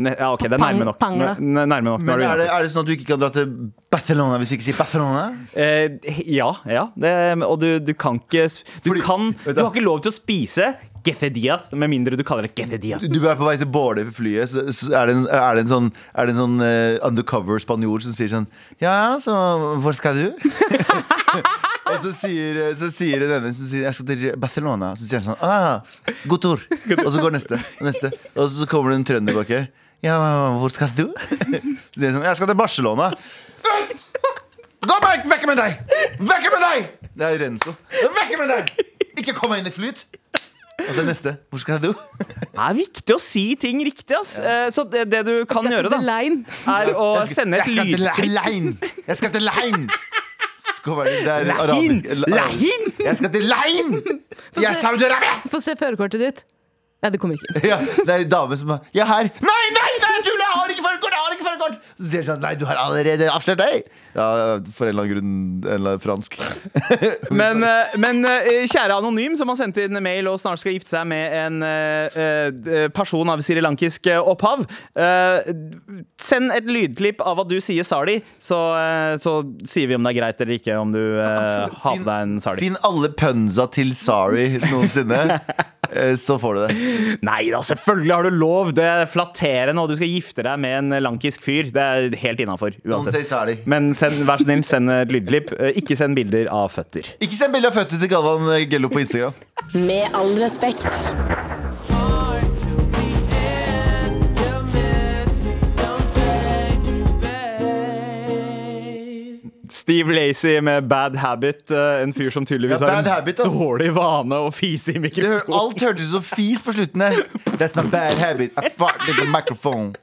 Ne, ja, ok, det er nærme nok. N- Nærme nok. Men er det, er det sånn at du ikke kan dra til Barcelona hvis du ikke sier Barcelona? Eh, ja, ja. Det, og du, du kan ikke Du, Fordi- kan, du du- har ikke lov til å spise Gethediath, med mindre du kaller det Gethediath. Du er på vei til Bårde ved flyet, så, så er, det en, er det en sånn, det en sånn uh, undercover spanjol som sier sånn Ja, så hvor skal du? og så sier, så sier denne som sier jeg skal til Barcelona. Så sier han sånn ah, God tur. Og så går neste. Og neste. Og så kommer det en trønder bak her. Ja, hvor skal du? så sier han sånn Jeg skal til Barcelona. Gå meg! Vekk med deg! Vekk med deg! Det er Renzo. Vekk med deg! Ikke kom meg inn i flyt. Og så neste. Hvor skal jeg do? Det er viktig å si ting riktig, ass. Eh, Så det, det du kan gjøre, da, Line. er å sende et lydklipp. Jeg skal til Lein! Lein! Lein! Jeg skal til Lein! Jeg er Saudi-Arabia! Få se førerkortet ditt. Nei, det kommer ikke. Ja, det er en dame som er Jeg er her. Nei, nei, nei, tull! Jeg har ikke førerkort! Så sier de sånn Nei, du har allerede avslørt deg. Ja, for en eller annen grunn eller fransk. Men, eh, men eh, kjære anonym som har sendt inn mail og snart skal gifte seg med en eh, person av srilankisk opphav. Send et lydklipp av at du sier sali, så, så sier vi om det er greit eller ikke om du ja, har på deg en sali. Finn alle pønsa til sorry noensinne, så får du det. Nei da, selvfølgelig har du lov! Det er flatterende, og du skal gifte deg med en lankisk fyr. Det er helt innafor. Men send, vær så snill, send et lydklipp. Eh, Ikke send bilder av føtter. Ikke send bilder av føtter til Galvan Gello på Instagram. Med all respekt. Steve Lacey med Bad Habit. eh, En fyr som tydeligvis Ja, har en Habit, dårlig vane å fise i mikrofonen. alt hørtes ut som fis på slutten her. That's my bad habit. I fart in the microphone.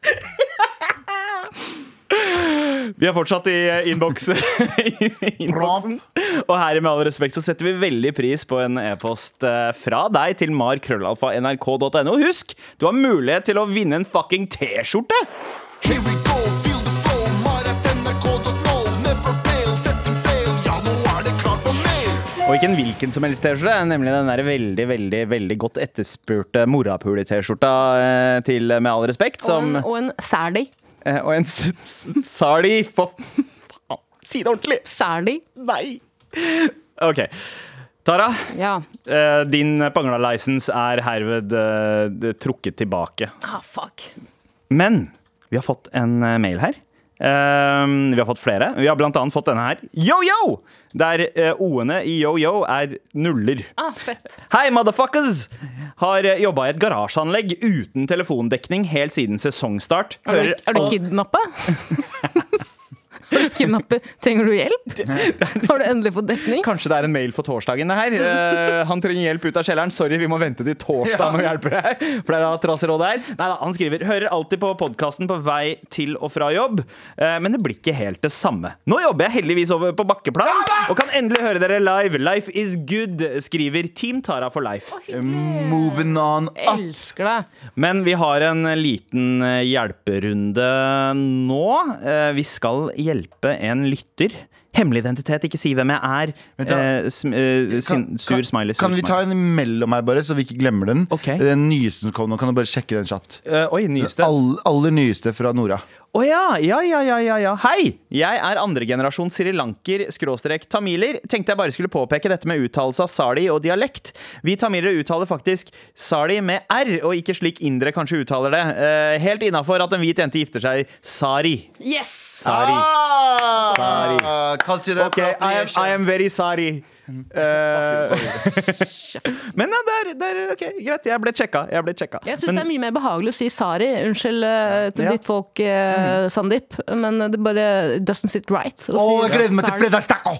Vi er fortsatt i eh, innboks innboksen. Og her Med all respekt så setter vi veldig pris på en e-post eh, fra deg til markrøllalfa.nrk.no. Husk, du har mulighet til å vinne en fucking T-skjorte! Here we go, feel the flow. Mar.nrk.no. Never fail, setting sail. Ja, nå er det klart for mer. Og ikke en hvilken som helst T-skjorte, nemlig den der veldig veldig, veldig godt etterspurte morapule-T-skjorta eh, til Med all respekt, Og som en, og en Sally. Eh, Og en sali for faen. Si det ordentlig! Sali? Nei! OK. Tara, Ja. eh, din Pangla-lisens er herved eh, trukket tilbake. Ah, fuck. Men vi har fått en mail her. Eh, vi har fått flere. Vi har blant annet fått denne her. Yo-yo! Der uh, o-ene i yo-yo er nuller. Ah, fett. Hei, motherfuckers! Har jobba i et garasjeanlegg uten telefondekning helt siden sesongstart. Er du, Hører er du kidnappa? Er du kidnappet? Trenger du hjelp? Har du endelig fått dekning? Kanskje det er en mail for torsdagen, det her. Eh, han trenger hjelp ut av kjelleren. Sorry, vi må vente til torsdag med å hjelpe deg. For det er da traserådet her. Neida, han skriver Hører alltid på podkasten på vei til og fra jobb, eh, men det blir ikke helt det samme. Nå jobber jeg heldigvis over på bakkeplan og kan endelig høre dere live. Life is good, skriver Team Tara for life. Moving on up. Elsker deg. Men vi har en liten eh, hjelperunde nå. Vi skal hjelpe en lytter. Hemmelig identitet, ikke si hvem jeg er. Da. Eh, sm eh, sin, sur smiley. Sur kan vi ta en imellom her, bare, så vi ikke glemmer den? Okay. Den nyeste som kom nå, kan du bare sjekke den kjapt? Uh, oi, nyeste. All, aller nyeste fra Nora. Ja, ja, ja, ja, ja, ja. Hei! Jeg er andregenerasjon srilanker skråstrek tamiler. Tenkte jeg bare skulle påpeke dette med uttalelse av sali og dialekt. Vi tamilere uttaler faktisk sali med r, og ikke slik indere kanskje uttaler det. Uh, helt innafor at en hvit jente gifter seg sari. Yes! Sari. Ah! Sorry. Cultural okay, I am. I am very sorry. Eh, men ja, det er, det er ok, greit. Jeg ble sjekka. Jeg ble sjekka. Jeg syns det er mye mer behagelig å si Sari. Unnskyld eh, til Ja. ditt folk, mm. Sandeep, men det bare doesn't sit right. å oh, si jeg gleder meg til fredagstaco!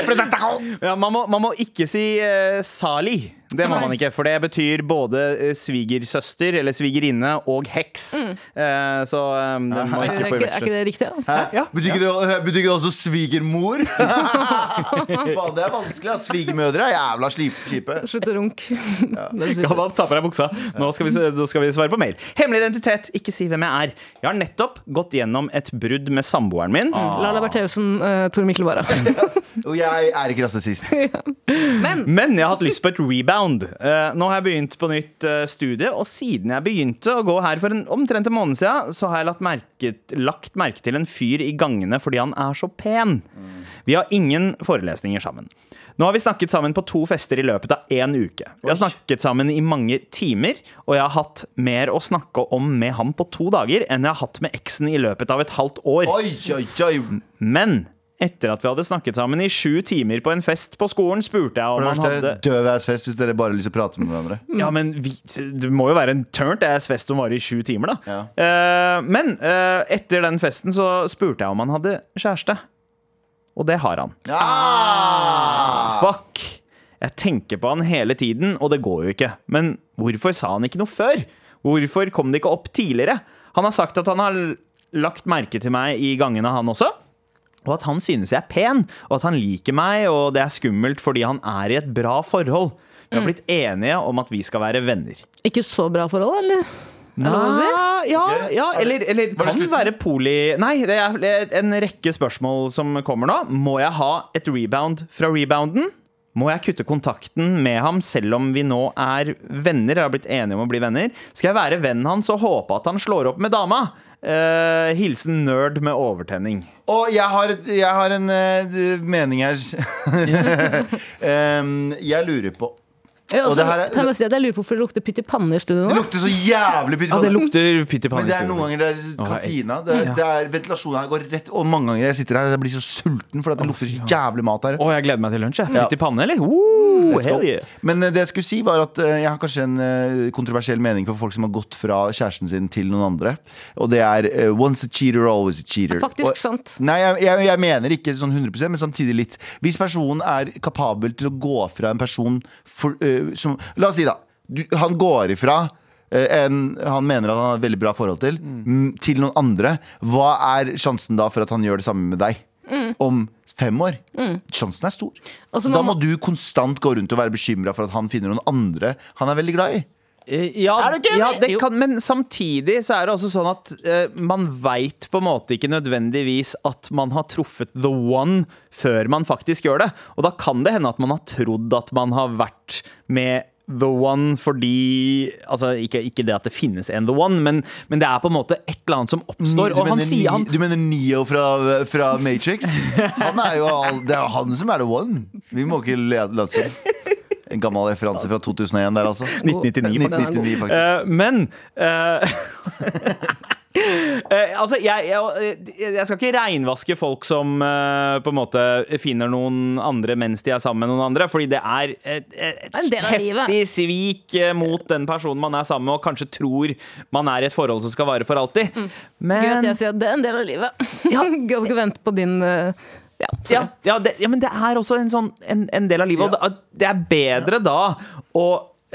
Fredagstaco! Ja, man, må, man må ikke si uh, Sali. Det må man ikke, for det betyr både eh, svigersøster eller svigerinne og heks. Eh, så eh, det må ikke forveksles. er ikke det riktig? Hæ? Betyr ikke det, betyr ikke det også svigermor? Faen, det er vanskelig. ass. Svigermødre er jævla slip- kjipe. Slutt å runke. Galvan, ta på deg buksa. Nå skal, vi, nå skal vi svare på mail. Hemmelig identitet, ikke si hvem jeg er. Jeg har nettopp gått gjennom et brudd med samboeren min. Lala Bertheussen, uh, Tor Mikkel Wara. Og jeg er ikke rasist. Men Men jeg har hatt lyst på et rebound. Eh, nå har jeg begynt på nytt eh, studie, og siden jeg begynte å gå her for en, omtrent en måned siden, så har jeg lagt merke, lagt merke til en fyr i gangene fordi han er så pen. Vi har ingen forelesninger sammen. Nå har vi snakket sammen på to fester i løpet av én uke. Vi har snakket sammen i mange timer, og jeg har hatt mer å snakke om med ham på to dager enn jeg har hatt med eksen i løpet av et halvt år. Men etter at vi hadde snakket sammen i sju timer på en fest på skolen, spurte jeg om han hadde Døv ass-fest hvis dere bare har lyst å prate med hverandre. Ja, men vi, det må jo være en turnt ass fest som varer i sju timer, da. Ja. Uh, men uh, etter den festen så spurte jeg om han hadde kjæreste. Og det har han. Ah! Fuck! Jeg tenker på han hele tiden, og det går jo ikke. Men hvorfor sa han ikke noe før? Hvorfor kom det ikke opp tidligere? Han har sagt at han har lagt merke til meg i gangene, han også. Og at han synes jeg er pen, og at han liker meg, og det er skummelt fordi han er i et bra forhold. Vi har blitt enige om at vi skal være venner. Ikke så bra forhold, eller? Er det å si? Ja, ja, eller, eller det kan slutten? være poli... Nei, det er en rekke spørsmål som kommer nå. Må jeg ha et rebound fra rebounden? Må jeg kutte kontakten med ham selv om vi nå er venner? Jeg har blitt enige om å bli venner. Skal jeg være vennen hans og håpe at han slår opp med dama? Eh, hilsen nerd med overtenning. Og jeg har, jeg har en uh, mening her. um, jeg lurer på Og det her er- kan jeg si at jeg lurer på hvorfor det lukter pytt i panne i studio Det lukter så jævlig pytt. Ja, det lukter pytt i Men det er noen ganger det er kantina. Det, Ja. det er Ventilasjonen her går rett Og mange ganger jeg sitter her og jeg blir så sulten fordi at det lukter så jævlig mat her. Å, jeg gleder meg til lunsj. Ja. Pytt i panne, eller? Uh, hell yeah. Men eh, det jeg skulle si var at eh, jeg har kanskje en eh, kontroversiell mening for folk som har gått fra kjæresten sin til noen andre. Og det er once a cheater, always a cheater. Faktisk og, sant. Nei, jeg, jeg, jeg mener ikke sånn 100% men samtidig litt. Hvis personen er kapabel til å gå fra en person for, eh, som La oss si, da. Du, han går ifra eh, en han mener at han har et veldig bra forhold til, mm, til noen andre. Hva er sjansen da for at han gjør det samme med deg? Om fem år? Sjansen er stor. Altså, da må du konstant gå rundt og være bekymra for at han finner noen andre han er veldig glad i. Eh, Ja, Er du ja det kan, men samtidig så er det også sånn at uh, man veit på en måte ikke nødvendigvis at man har truffet the one før man faktisk gjør det. Og da kan det hende at man har trodd at man har vært med the one fordi Altså ikke, ikke det at det finnes en the one, men, men det er på en måte et eller annet som oppstår. Du Og han mener, sier han du mener Neo fra, fra Matrix? Han er jo all, det er jo han som er the one. Vi må ikke late som. En gammel referanse fra 2001 der, altså. 1999, faktisk. 1999, faktisk. Uh, men uh, eh, altså, jeg, jeg, jeg skal ikke reinvaske folk som uh, på en måte finner noen andre mens de er sammen med noen andre, fordi det er et, et, er en del av livet. heftig svik mot den personen man er sammen med, og kanskje tror man er i et forhold som skal vare for alltid. Mm. Men Gud, jeg sier at det er en del av livet. Ja. Gå og vente på din eh, Ja, ja, ja, det, ja, men det er også en, sånn, en, en del av livet. Og det, er bedre da å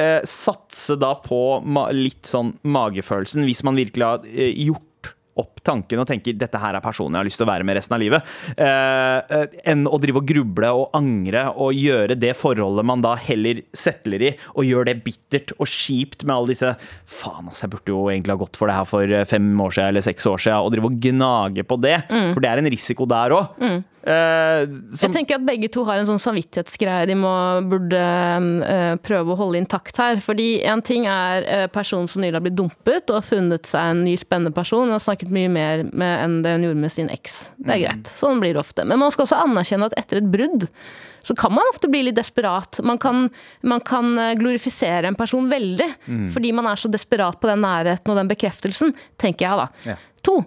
eh, satse da på ma litt sånn magefølelsen, hvis man virkelig har eh, gjort opp tanken og tenker dette her er personen jeg har lyst til å være med resten av livet, eh, eh, enn å drive og gruble og angre og gjøre det forholdet man da heller settler i, og gjør det bittert og kjipt med alle disse Faen, altså, jeg burde jo egentlig ha gått for det her for eh, fem år siden eller seks år siden, og drive og gnage på det, for det er en risiko der òg. Jeg tenker at begge to har en sånn samvittighetsgreie de må, burde uh, prøve å holde intakt her. Fordi en ting er uh, personen som nylig har blitt dumpet og har funnet seg en ny spennende person. Jeg har snakket mye mer med enn det hun gjorde med sin eks. Det er greit. Sånn blir det ofte. Men man skal også anerkjenne at etter et brudd så kan man ofte bli litt desperat. Man kan, man kan eh, glorifisere en person veldig fordi man er så desperat på den nærheten og den bekreftelsen, tenker jeg da. Ja. To.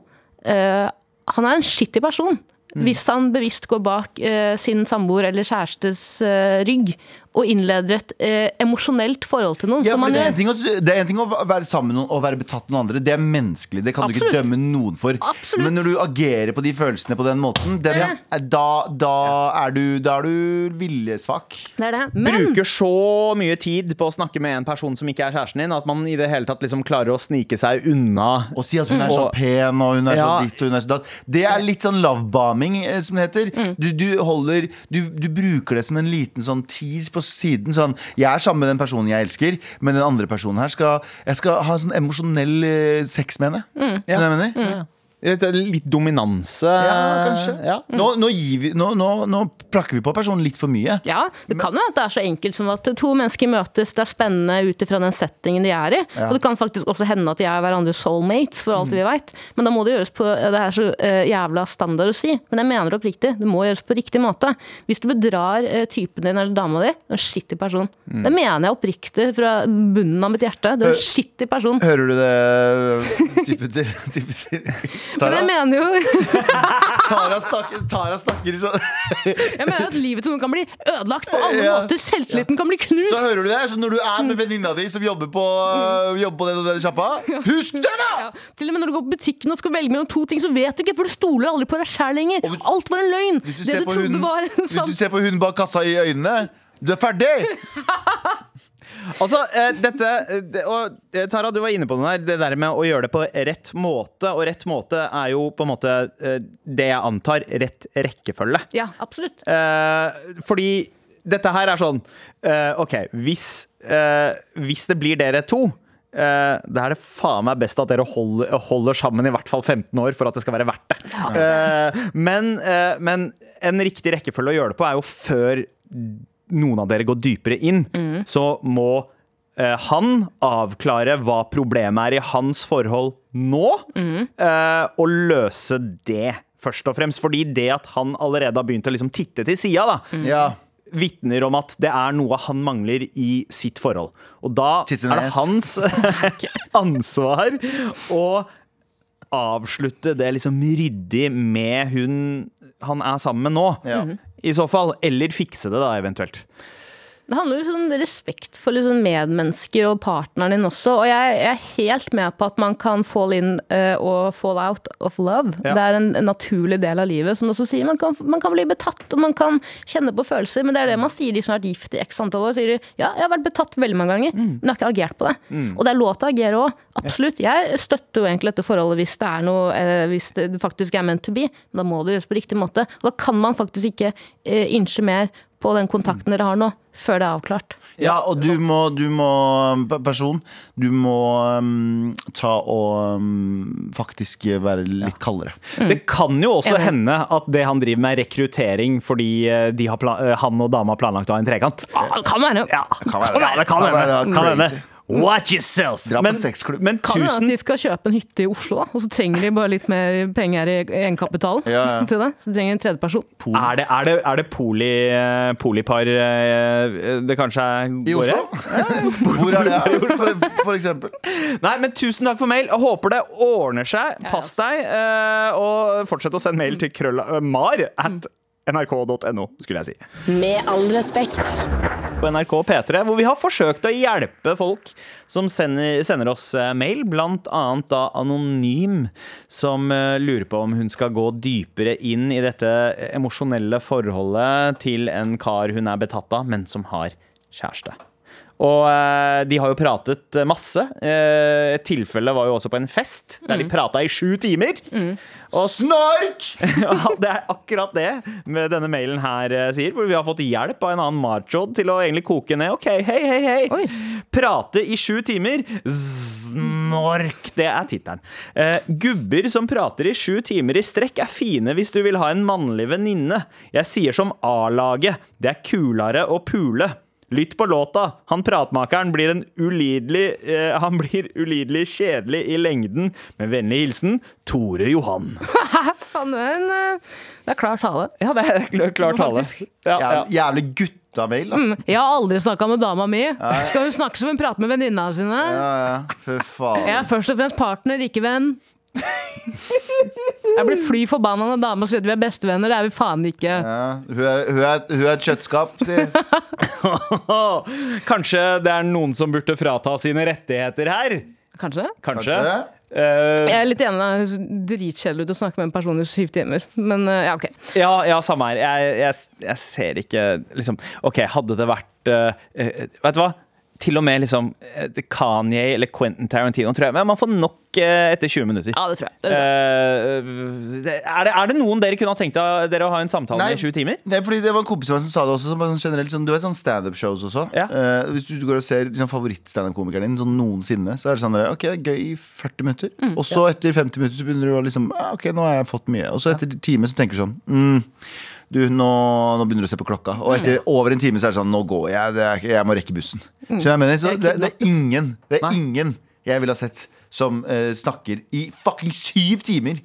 Uh, han er en skittig person. Mm. Hvis han bevisst går bak uh, sin samboer eller kjærestes uh, rygg og innleder et eh, emosjonelt forhold til noen. Ja, som man det, er en ting å, det er en ting å være sammen med noen og være betatt av noen andre. Det er menneskelig. Det kan du ikke dømme noen for. Absolutt. Men når du agerer på de følelsene på den måten, den, Ja. da, da, er du, da er du viljesvak. Det er det. Men bruker så mye tid på å snakke med en person som ikke er kjæresten din, at man i det hele tatt liksom klarer å snike seg unna. Og si at hun er så Og- pen og hun er så ditt og hun er så datt. Det er litt sånn lovebombing, eh, som det heter. Mm. Du, du holder du, du bruker det som en liten sånn tease på siden. Sånn Jeg er sammen med den personen jeg elsker, men den andre personen her skal Jeg skal ha en sånn emosjonell eh, sex med henne. Mm. Ja. hva jeg mener? Litt dominanse. Ja, kanskje. Ja. Nå, nå, vi, nå, nå, nå prakker vi på personen litt for mye. Ja, Det kan jo at det er så enkelt som at to mennesker møtes, det er spennende ut ifra den settingen de er i. Og det kan faktisk også hende at de er hverandres soulmates, for alt vi veit. Men da må det gjøres på Det er så eh, jævla standard å si, men jeg mener oppriktig. Det må gjøres på riktig måte. Hvis du bedrar eh, typen din eller dama di, en skittig person. Det mener jeg oppriktig fra bunnen av mitt hjerte. Det er en skittig person. Hører du det? Type til, til. Men jeg mener jo Tara, snakker, Tara snakker sånn Jeg mener at livet til noen kan bli ødelagt på alle Ja. måter. Selvtilliten kan bli knust. Så hører du det? Så når du er med venninna di som jobber på, mm. jobber på den og den sjappa, husk det, da! Ja, til og med når du går på butikken og skal velge mellom to ting, så vet du ikke, for du stoler aldri på deg sjæl lenger. Hvis- Alt var en løgn. Du, Det ser du på trodde hunden, var en hvis du ser på hunden bak kassa i øynene, du er ferdig! Altså, eh, dette eh, og, eh, Tara, du var inne på det der. Det der med å gjøre det på rett måte. Og rett måte er jo på en måte det jeg antar rett rekkefølge. Ja, absolutt. Eh, fordi dette her er sånn eh, OK, hvis, eh, hvis det blir dere to Uh, da er det faen meg best at dere holder, holder sammen i hvert fall 15 år for at det skal være verdt det. Eh, men, uh, men en riktig rekkefølge å gjøre det på er jo før noen av dere går dypere inn. Så må eh, han avklare hva problemet er i hans forhold nå, eh, og løse det. Først og fremst, fordi det at han allerede har begynt å liksom titte til sida, da, Ja. vitner om at det er noe han mangler i sitt forhold. Og da er det hans ansvar å avslutte det liksom ryddig med hun han er sammen med nå. Ja. I så fall. Eller fikse det, da, eventuelt. Det handler liksom om respekt for liksom medmennesker og partneren din også. Og jeg, jeg er helt med på at man kan fall in uh, og fall out of love. Ja. Det er en, en naturlig del av livet. Som du også sier, man kan, man kan bli betatt og man kan kjenne på følelser. Men det er det man sier de som har vært gift i x antall år. Sier de, ja, jeg har vært betatt veldig mange ganger, men jeg har ikke agert på det. Og det er lov til å agere òg. Absolutt. Jeg støtter jo egentlig dette forholdet hvis det er noe eh, Hvis det faktisk er meant to be. Men da må det gjøres på riktig måte. Og da kan man faktisk ikke eh, innse mer på den kontakten dere har nå, før det er avklart. Ja, og du må, du må Person, du må um, ta og um, faktisk være litt kaldere. Det kan jo også hende at det han driver med, er rekruttering fordi eh, de har pla eh, han og dama har planlagt å ha en trekant. Ah, det kan være. Ja, Kan være. Ja, det kan Kan hende. være Kan hende. Crazy. Watch yourself! Dra på sexklubb. men Kan hende at de skal kjøpe en hytte i Oslo, da, og så trenger de bare litt mer penger i egenkapitalen Ja, ja. til det. Så de trenger en tredjeperson. Er det, er det, er det poli, eh, polipar eh, det kanskje er I går Oslo? i? Hvor er det? For, for eksempel. Nei, men tusen takk for mail. Jeg håper det ordner seg. Pass deg. eh, og fortsett å sende mail til krølla, eh, mar at nrk.no, skulle jeg si. Med all respekt. På NRK P3, hvor vi har forsøkt å hjelpe folk som sender, sender oss eh, mail, blant annet da Anonym, som eh, lurer på om hun skal gå dypere inn i dette emosjonelle forholdet til en kar hun er betatt av, men som har kjæreste. Og eh, de har jo pratet masse. Eh, et tilfelle var jo også på en fest, der de prata i sju timer. Og Snork! ja, det er akkurat det med denne mailen her eh, sier. For vi har fått hjelp av en annen machod til å egentlig koke ned. OK, hei, hei, hei. Oi. Prate i sju timer. Snork. Det er tittelen. Uh, gubber som prater i sju timer i strekk, er fine hvis du vil ha en mannlig venninne. Jeg sier som A-laget. Det er kulere å pule. Lytt på låta. Han pratmakeren blir en ulidelig eh, Han blir ulidelig kjedelig i lengden. Med vennlig hilsen Tore Johan. Faen, det er en, eh, det er klar tale. Ja, det er kl- klar tale. Ja, ja. Jævlig, guttamail, da. Jeg har aldri snakka med dama mi. Skal hun snakke som hun prater med venninna sine? Ja, ja. for faen. Jeg er først og fremst partner, ikke venn. Jeg blir fly forbanna når dama sier at vi er bestevenner. Det er vi faen ikke. Ja. Hun, er, hun, er, hun er et kjøttskap, sier Kanskje det er noen som burde frata sine rettigheter her? Kanskje? Kanskje. kanskje. Uh, Jeg er litt enig. Det høres dritkjedelig ut å snakke med en person i syv timer. Men uh, ja, ok. ja, ja, samme her. Jeg, jeg, jeg ser ikke liksom OK, hadde det vært uh, Vet du hva? Til og med liksom eh, Kanye eller Quentin Tarantino, tror jeg. Men man får nok eh, etter 20 minutter. Ja, det tror jeg. Det tror jeg. Eh, det- er, det, er det noen dere kunne ha tenkt dere å ha en samtale Nei. med i 20 timer? Er fordi det var en kompis av meg som sa det også. Som sånn generelt sånn, Du vet sånn standup-shows også. Ja. Uh, hvis du går og ser liksom, favoritt-standup-komikeren din sånn noensinne, så er det sånn der, Ok, det er gøy i 40 minutter. Mm, og så etter 50 minutter så begynner du å liksom ah, Ok, nå har jeg fått mye. Og så etter ja. time så tenker du sånn mm, du, nå, nå begynner du å se på klokka. Og etter over en time så er det sånn Nå går jeg. Det er, jeg må rekke bussen. Jeg mener? Så det, det er ingen Det er ingen jeg ville ha sett som uh, snakker i fucking syv timer.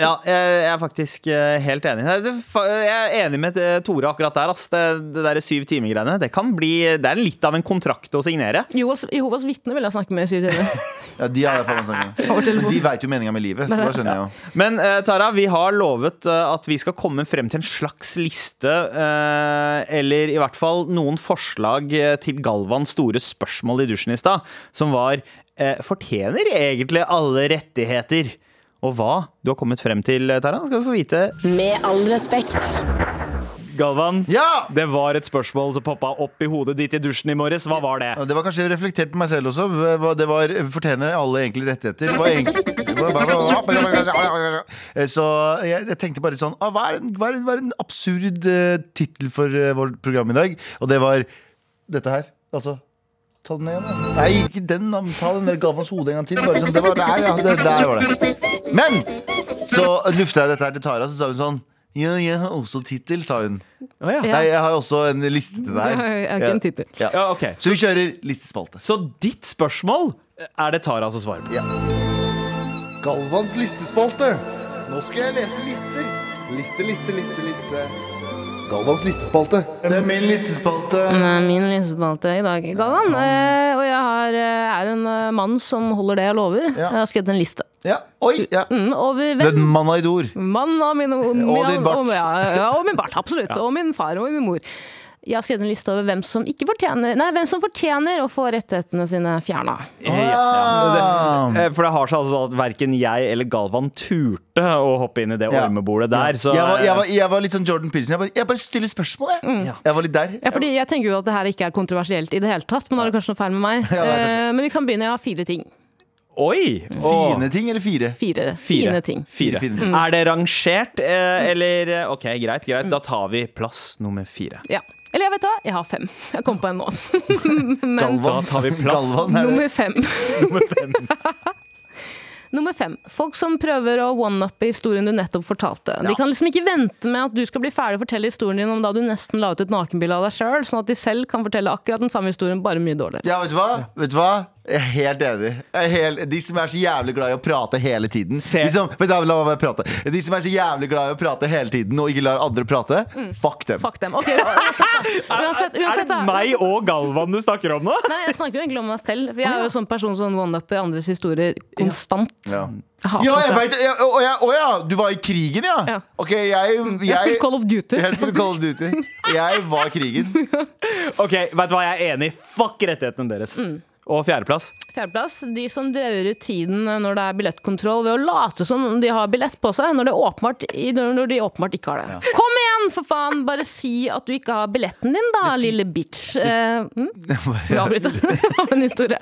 Ja, jeg, er faktisk eh, helt enig. Jeg er enig med eh, Tore akkurat der. Ass. Det, det der syv timer-greiene. Det kan bli Det er litt av en kontrakt å signere. Jehovas, Jehovas vitner vil jeg snakke med i syv timer. Ja, De har jeg faen meg snakket med. De veit jo meninga med livet, så da skjønner jeg jo. Men eh, Tara, vi har lovet at vi skal komme frem til en slags liste, eh, eller i hvert fall noen forslag til Galvans store spørsmål i dusjen i stad, som var Fortjener egentlig alle rettigheter? Og hva du har kommet frem til, eh, Tara, skal vi få vite. Med all respekt. Galvan, Ja! det var et spørsmål som poppa opp i hodet ditt i dusjen i morges. Hva var det? Det var kanskje reflektert på meg selv også. Det var Fortjener alle egentlig rettigheter? Hva egentlig... Eh, Så jeg, jeg tenkte bare sånn ah, Hva er en, hva er en, hva er en absurd uh, tittel for eh, vårt program i dag? Og det var dette her. Altså Ta den igjen, da. Nei, ikke den. da. Ta den der Galvans hode en gang til. Bare sånn, det var der, ja. Det, der var det. Men så lufta jeg dette her til Tara, så sa hun sånn Ja, jeg har også tittel, sa hun. Oh, ja. Nei, jeg har også en liste til deg. Jeg har ikke en tittel. Ja. ja, ok. Så vi kjører listespalte. Så ditt spørsmål er det Tara som svarer på. Ja. Galvans listespalte. Nå skal jeg lese lister. Liste, liste, liste, liste. Galvans listespalte. Det er min listespalte. Det er min listespalte i dag, Galvan. Eh, og jeg har, eh, er en eh, mann som holder det jeg lover. Ja. Jeg har skrevet en liste. Ja. Oi! Ja. Mm, over er hvem? mannen mann av et ord. Mann av min, min, din bart. Og, ja, ja, og min bart, absolutt. Og min far og min mor. Jeg har skrevet en liste over hvem som, ikke fortjener, nei, hvem som fortjener å få rettighetene sine fjerna. Ja, ja. Det, eh, for det har seg altså at verken jeg eller Galvan turte å hoppe inn i det Ja. ormebordet der. Så jeg, var, jeg, var, jeg var litt sånn Jordan Peterson. Jeg bare, jeg bare stiller spørsmål, jeg. Jeg var litt der. Ja, fordi jeg tenker jo at det her ikke er kontroversielt i det hele tatt, men da er det kanskje noe feil med meg. Eh, men vi kan begynne. Jeg har fire ting. Oi! Fine ting eller fire? Fire, Fire. fine ting. Fire. Fire, fine ting. Er det rangert, eh, eller eh, OK, greit, greit. Da tar vi plass nummer fire. Ja. Eller jeg vet hva, jeg har fem. Jeg kom på en nå. Men Galvan. Da tar vi plass. Galvan er nummer fem. Nummer fem. Nummer fem. Folk som prøver å one-uppe historien du nettopp fortalte. De kan liksom ikke vente med at du skal bli ferdig å fortelle historien din om da du nesten la ut et nakenbilde av deg sjøl, sånn at de selv kan fortelle akkurat den samme historien, bare mye dårligere. Ja, vet du hva? Vet du hva? Jeg er helt enig. Er helt, de som er så jævlig glad i å prate hele tiden. Se. De som, vet la meg prate. De som er så jævlig glad i å prate hele tiden og ikke lar andre prate, fuck dem. Fuck dem. Okay, uansett, uansett, Uansett, Er det meg og Galvan du snakker om nå? Nei, jeg snakker jo egentlig om meg selv. For jeg er jo sånn person som one-upper andres historier konstant. Ja. Jeg hater Ja, jeg vet, jeg, å, ja, å ja, du var i krigen, ja? Ja. Ok, jeg Jeg har spilt Call of Duty. Jeg spilte Call of Duty. Jeg var i krigen. OK, vet du hva, jeg er enig. Fuck rettighetene deres. Og fjerdeplass. Fjerdeplass. De som drøyer ut tiden når det er billettkontroll ved å late som de har billett på seg, når, det åpenbart, når de åpenbart ikke har det. Kom igjen, for faen! Bare si at du ikke har billetten din, da, lille bitch. Eh, mm? Det en historie.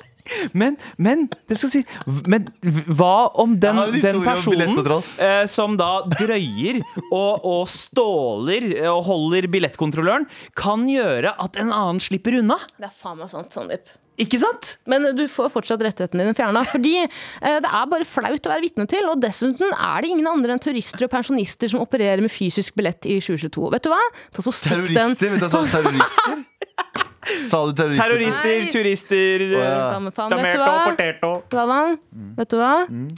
Men, men det skal si Men hva om den, den om personen eh, som da drøyer og, og ståler eh, og holder billettkontrolløren, kan gjøre at en annen slipper unna? Det er faen meg sant, Sandeep. Ikke sant? Men du får fortsatt rettighetene dine fjerna. Fordi eh, det er bare flaut å være vitne til. Og dessuten er det ingen andre enn turister og pensjonister som opererer med fysisk billett i 2022. Vet du hva? Så stikk den. Terrorister? Vet du hva sa terrorister? Sa du terrorister? Terrorister, Nei. turister Å, ja. Faen. Vet du Damerto, hva? porteto. Vet du hva?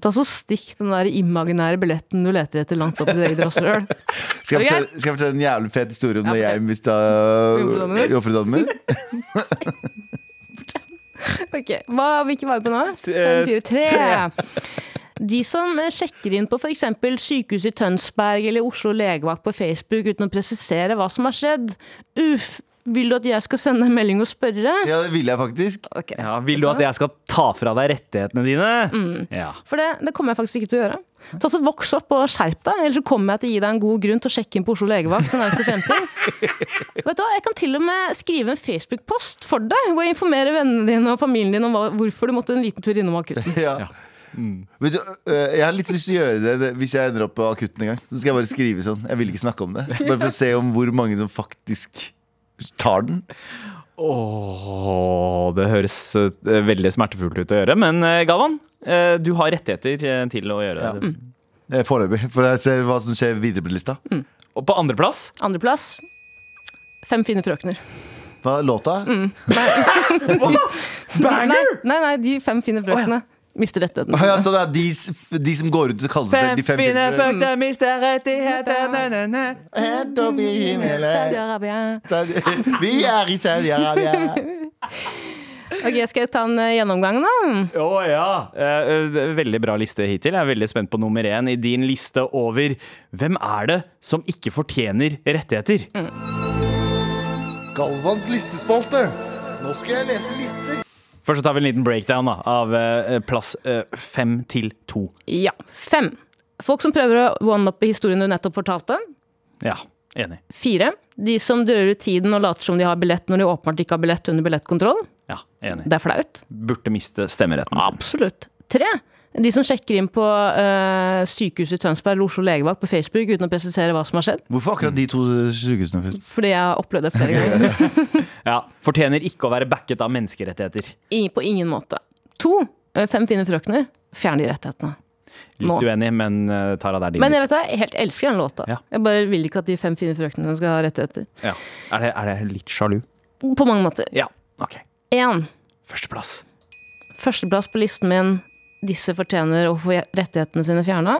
Ta så Stikk den der imaginære billetten du leter etter langt opp i ditt eget rasshøl. Skal jeg, fortelle, en jævlig fet historie om da jeg mista jomfrudommen min? Ok, Hva, Hvilke var vi på nå? Eh, Fem, fire, tre. De som eh, sjekker inn på f.eks. sykehuset i Tønsberg eller Oslo legevakt på Facebook uten å presisere hva som har skjedd. Uff, Vil du at jeg skal sende en melding og spørre? Ja, det vil jeg faktisk. Okay. Ja, vil du at jeg skal ta fra deg rettighetene dine? Mm. Ja. For det, det kommer jeg faktisk ikke til å gjøre. Ta så Voks opp og skjerp deg, ellers så kommer jeg til å gi deg en god grunn til å sjekke inn på Oslo legevakt den nærmeste fremtid. Vet du hva, Jeg kan til og med skrive en Facebook-post for deg, hvor jeg informerer vennene dine og familien din om hvorfor du måtte en liten tur innom akutten. Ja. Vet du, øh, jeg har litt lyst til å gjøre det, det hvis jeg ender opp på akutten en gang. Så skal jeg bare skrive sånn. Jeg vil ikke snakke om det. Bare for å se om hvor mange som faktisk tar den. Åh, det høres eh, veldig smertefullt ut å gjøre, men eh, Galvan, eh, du har rettigheter til å gjøre Ja. det. Eh, Foreløpig. For jeg ser hva som skjer videre på lista. Og på andreplass Andreplass Fem fine frøkner. Hva er låta? Nei, nei, nei, de fem fine frøknene mister rettighetene. Ah, ja, så det er de, de som går ut og kaller seg selv de fem fine fuckte mister na, na. Helt opp i himmelen. Saudi-Arabia. Saudi- Vi er i Saudi-Arabia. Ok, Skal jeg ta en eh, gjennomgang, da? Å ja. Eh, eh, veldig bra liste hittil. Jeg er veldig spent på nummer én i din liste over hvem er det som ikke fortjener rettigheter. Galvans listespalte. Nå skal jeg lese lister. Først så tar vi en liten breakdown da, av eh, plass eh, fem til to. Ja. Fem. Folk som prøver å one-uppe historien du nettopp fortalte. Ja, enig. Fire. De som drar ut tiden og later som de har billett når de åpenbart ikke har billett under billettkontroll. Ja, enig. Det er flaut. Burde miste stemmeretten sin. Absolutt. Tre. De som sjekker inn på uh, sykehuset i Tønsberg eller Oslo legevakt på Facebook uten å presisere hva som har skjedd. Hvorfor akkurat de to sykehusene, forresten? Fordi jeg har opplevd det flere ganger. Ja, Fortjener ikke å være backet av menneskerettigheter. I, på ingen måte. To. eh, Fem fine frøkner. Fjern de rettighetene. Litt Nå. uenig, men uh, Tara, det er din Men jeg vet hva, jeg helt elsker den låta. Ja. Jeg bare vil ikke at de fem fine frøknene skal ha rettigheter. Ja. Er, det, er det litt sjalu? På mange måter. Ja. Ok. Én. Førsteplass. Førsteplass på listen min. Disse fortjener å få rettighetene sine fjerna.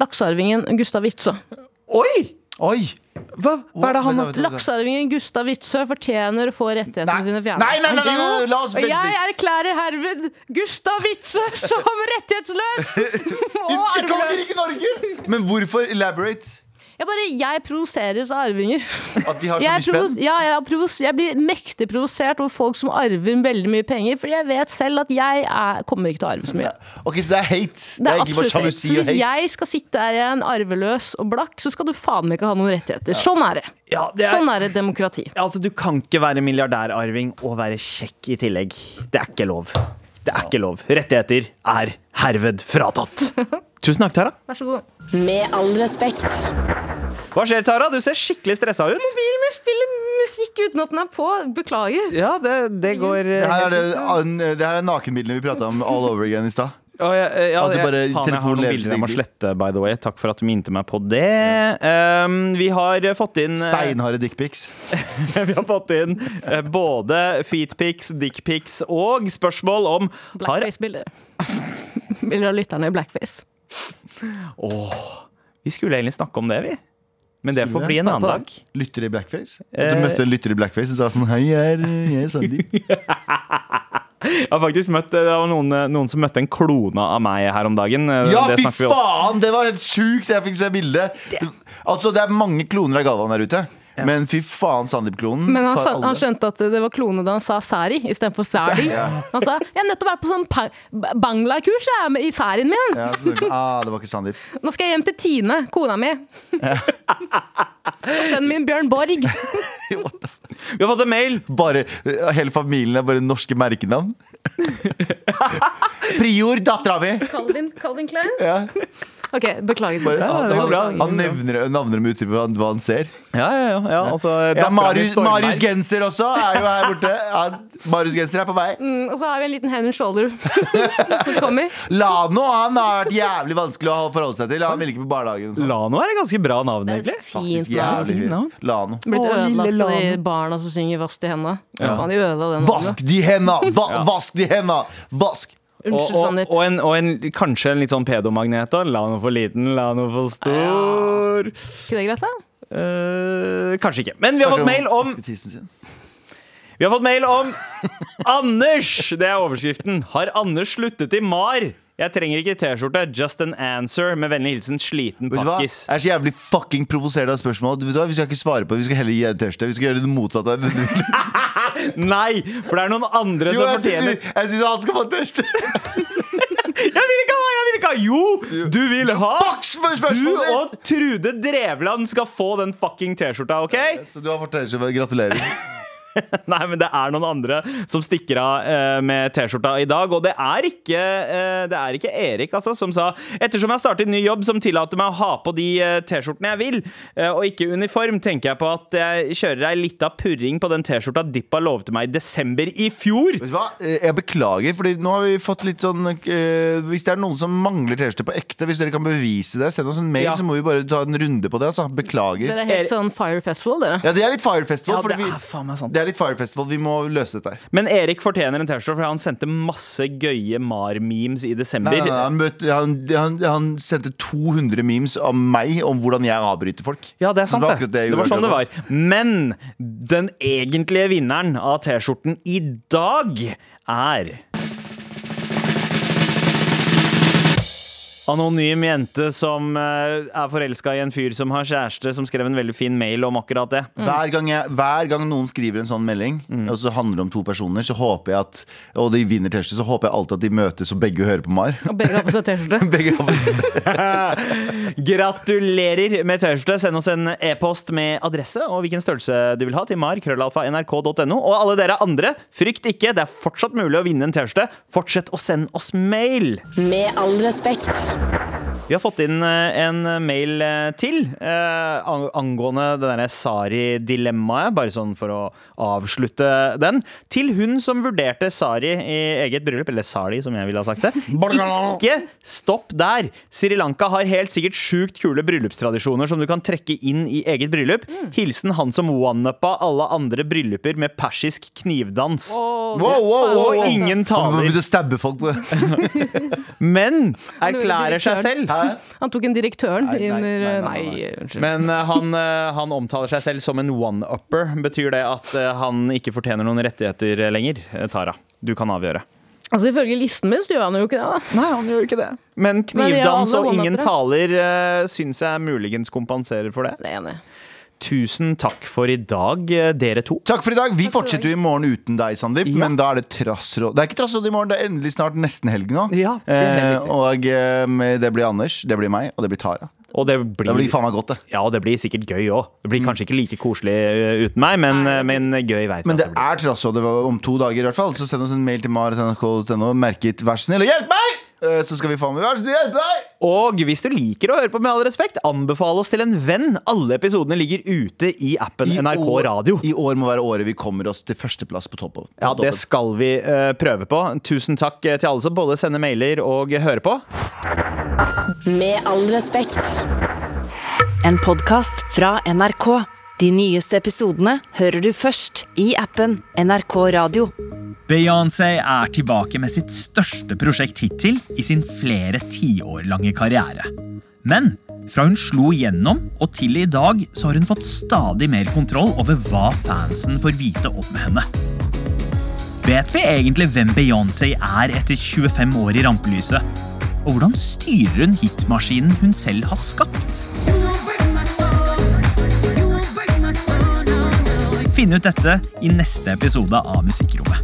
Laksearvingen Gustav Witzøe. Oi! Oi! Hva, hva er det han. Laksearvingen Gustav Witzøe fortjener å få rettighetene Nei. sine fjerna. Nei, nei, nei, nei, nei, la oss vente jeg erklærer herved Gustav Witzøe som rettighetsløs og arveløs. ikke i Norge! Men hvorfor elaborate? Jeg bare, jeg provoseres av arvinger. At de har så mye spenn? ja, jeg, er jeg blir mektig provosert over folk som arver veldig mye penger, fordi jeg vet selv at jeg er, kommer ikke til å arve så mye. Ok, Så det er hate? Det Det er er egentlig bare absolutt hate. Så hvis jeg skal sitte her igjen arveløs og blakk, så skal du faen meg ikke ha noen rettigheter. Sånn er det. Ja, det er, Sånn er det demokrati. altså, du kan ikke være milliardærarving og være kjekk i tillegg. Det er ikke lov. Det er ikke lov. Rettigheter er herved fratatt. Tusen takk, Tara. Vær så god. Med all respekt. Hva skjer, Tara? Du ser skikkelig stressa ut. Mobilen min spiller musikk uten at den er på. Beklager. Ja, det, det går Det her er, det, det her er nakenbildene vi prata om all over again i stad. Å, ja, ja, At du jeg- bare- faen, jeg har noen bilder jeg må slette, by the way. Takk for at du minte meg på det. Um, vi har fått inn eh, Steinharde dickpics. Vi har fått inn eh, både feetpics, dickpics og spørsmål om Blackface-bilder. Bilder av lytterne i blackface. Vi skulle egentlig snakke om det, vi. Men det får bli en annen dag. Lytter i blackface. At Eh. du møtte en lytter i blackface og sa sånn Hei, jeg er, jeg er Sandeep. Jeg har faktisk møtt Det var noen, noen som møtte en klone av meg her om dagen. Eh, Ja, det fy faen! Det var helt sjukt! Jeg fikk se bildet. Altså, det er mange kloner av Galvan der ute. Men fy faen, Sandeep-klonen. Men han, tar skjønte, han skjønte at det var klone da han sa Sari istedenfor Sari. Han sa 'Jeg har nettopp vært på sånn bangla-kurs i sarien min'. Ja, så tenkte ah, det var ikke Sandeep. Nå skal jeg hjem til Tine, kona mi. Og sønnen min Bjørn Borg. Vi har fått en mail. Bare, hele familien er bare norske merkenavn. Prior, dattera mi! Calvin, Calvin Klein. Ja, Ok, beklager. bare, ja, han, det går han, bra. han nevner navner dem ut ifra hva han- ser. Ja, ja, ja. ja altså, Ja, Marius, Marius Genser også er jo her borte. Ja, Marius Genser er på vei. Mm, Og så har vi en liten hand and shoulder som kommer. Lano han har vært jævlig vanskelig å forholde seg til. Han ville ikke på barnehagen. sånn. Lano er et ganske bra navn, egentlig. fint Faktisk jævlig. Fint navn. Lano. Blitt Å, ødelagt av de barna som synger 'Vask de henda'. Vask de henda! Va vask de henda! Vask! Og, Unnskyld, og, Sandeep. og, en, og en, kanskje en litt sånn pedomagnet. da. La noe for liten, la noe for stor. Ikke det greit, da? Eh, kanskje ikke. Men vi har fått mail om. Vi har fått mail om Anders! Det er overskriften. Har Anders sluttet i MAR? Jeg trenger ikke T-skjorte. Just an answer. Med vennlig hilsen sliten Vet du hva? pakkis. Jeg er så jævlig fucking provosert av spørsmålet. Vet du hva? Vi skal ikke svare på det, vi skal heller gi deg T-skjorte. Vi skal gjøre det motsatte. Nei! For det er noen andre Jo, som fortjener jeg syns han skal få T-skjorte. Jeg vil ikke ha! Jeg vil ikke ha! Jo, du vil ha! Du og Trude Drevland skal få den fucking T-skjorta, OK? Så du har fått T-skjorte. Gratulerer. Nei, men det er noen andre som stikker av eh, med T-skjorta i dag. Og det er ikke, eh, det er ikke Erik altså, som sa Ettersom jeg har startet ny jobb som tillater meg å ha på de eh, T-skjortene jeg vil, og ikke uniform, tenker jeg på at jeg kjører ei lita purring på den T-skjorta Dippa lovte meg i desember i fjor. Vet du hva? Jeg beklager, Fordi nå har vi fått litt sånn Hvis det er noen som mangler T-skjorte på ekte, hvis dere kan bevise det, send oss en mail, Ja. så må vi bare ta en runde på det. Altså. Beklager. Dere er helt sånn Fire Festival, dere. Ja, det er litt Fire Festival. Ja, det er faen meg sant. det er litt Fire Festival. Vi må løse dette her. Men Erik fortjener en T-skjorte, for han sendte masse gøye Mar-memes i desember. Nei, nei, nei, han, møtte, han, han, han sendte 200 memes av meg om hvordan jeg avbryter folk. Ja, det er sant, det. Var Det, det var sånn det var. Men den egentlige vinneren av T-skjorten i dag er Anonym jente som eh, er forelska i en fyr som har kjæreste, som skrev en veldig fin mail om akkurat det. Hver, gang jeg, hver gang noen skriver en sånn melding, Mm. og så handler det om to personer, så håper jeg at Og de vinner T-skjorte, så håper jeg alltid at de møtes og begge hører på Mar. Og begge har på seg T-skjorte. Gratulerer med T-skjorte. Send oss en e-post med adresse og hvilken størrelse du vil ha til mar. krøllalfa, Og alle dere andre, frykt ikke, det er fortsatt mulig å vinne en T-skjorte. Fortsett å sende oss mail. Med all respekt. Dios. Vi har fått inn eh, en mail eh, til eh, angående det derre Sari-dilemmaet, bare sånn for å avslutte den. Til hun som vurderte Sari i eget bryllup, eller Sari som jeg ville ha sagt det. Ikke stopp der! Sri Lanka har helt sikkert sjukt kule bryllupstradisjoner som du kan trekke inn i eget bryllup. Hilsen han som one-uppa alle andre brylluper med persisk knivdans. Åh, Wow, wow, wow, Og ingen taler, begynne å stabbe folk men erklærer seg selv. Han tok en direktøren Nei, nei, nei, nei, Nei, nei. unnskyld. Men eh, han, eh, han omtaler seg selv som en one-upper. Betyr det at eh, han ikke fortjener noen rettigheter lenger? Tara, du kan avgjøre. Altså Ifølge listen min så gjør han jo ikke det. da Nei, han gjør ikke det. Men Men knivdans og ingen taler uh, syns jeg muligens kompenserer for det. Det er enig. Tusen takk for i dag, eh, dere to. Takk for i dag. Vi fortsetter jo i morgen uten deg, Sandeep. Ja. Men da er det trassråd. Det er ikke trassråd i morgen, det er endelig snart nesten helg nå. Ja, det eh, og eh, det blir Anders, det blir meg, og det blir Tara. Og det blir, Det blir, faen meg godt, det. ja, det blir sikkert gøy òg. Det blir kanskje ikke like koselig eh, uten meg, men, men gøy veit Men det det er trassrådet om to dager, i hvert fall. Så send oss en mail til marit.nrk.no Merket 'vær så snill og hjelp meg'! Eh, Så skal vi faen meg være så hjelpe deg! Og hvis du liker å høre på Med all respekt, anbefal oss til en venn. Alle episodene ligger ute i appen I NRK år- Radio. I år må være året vi kommer oss til førsteplass på toppen. på Ja, det skal vi uh, prøve på. Tusen takk eh, til alle som både sender mailer og hører på. Med all respekt. En podkast fra NRK. De nyeste episodene hører du først i appen NRK Radio. Beyoncé er tilbake med sitt største prosjekt hittil i sin flere tiår lange karriere. Men fra hun slo igjennom og til i dag så har hun fått stadig mer kontroll over hva fansen får vite om henne. Vet vi egentlig hvem Beyoncé er etter 25 år i rampelyset? Og hvordan styrer hun hitmaskinen hun selv har skapt? finne ut dette i neste episode av Musikkrommet.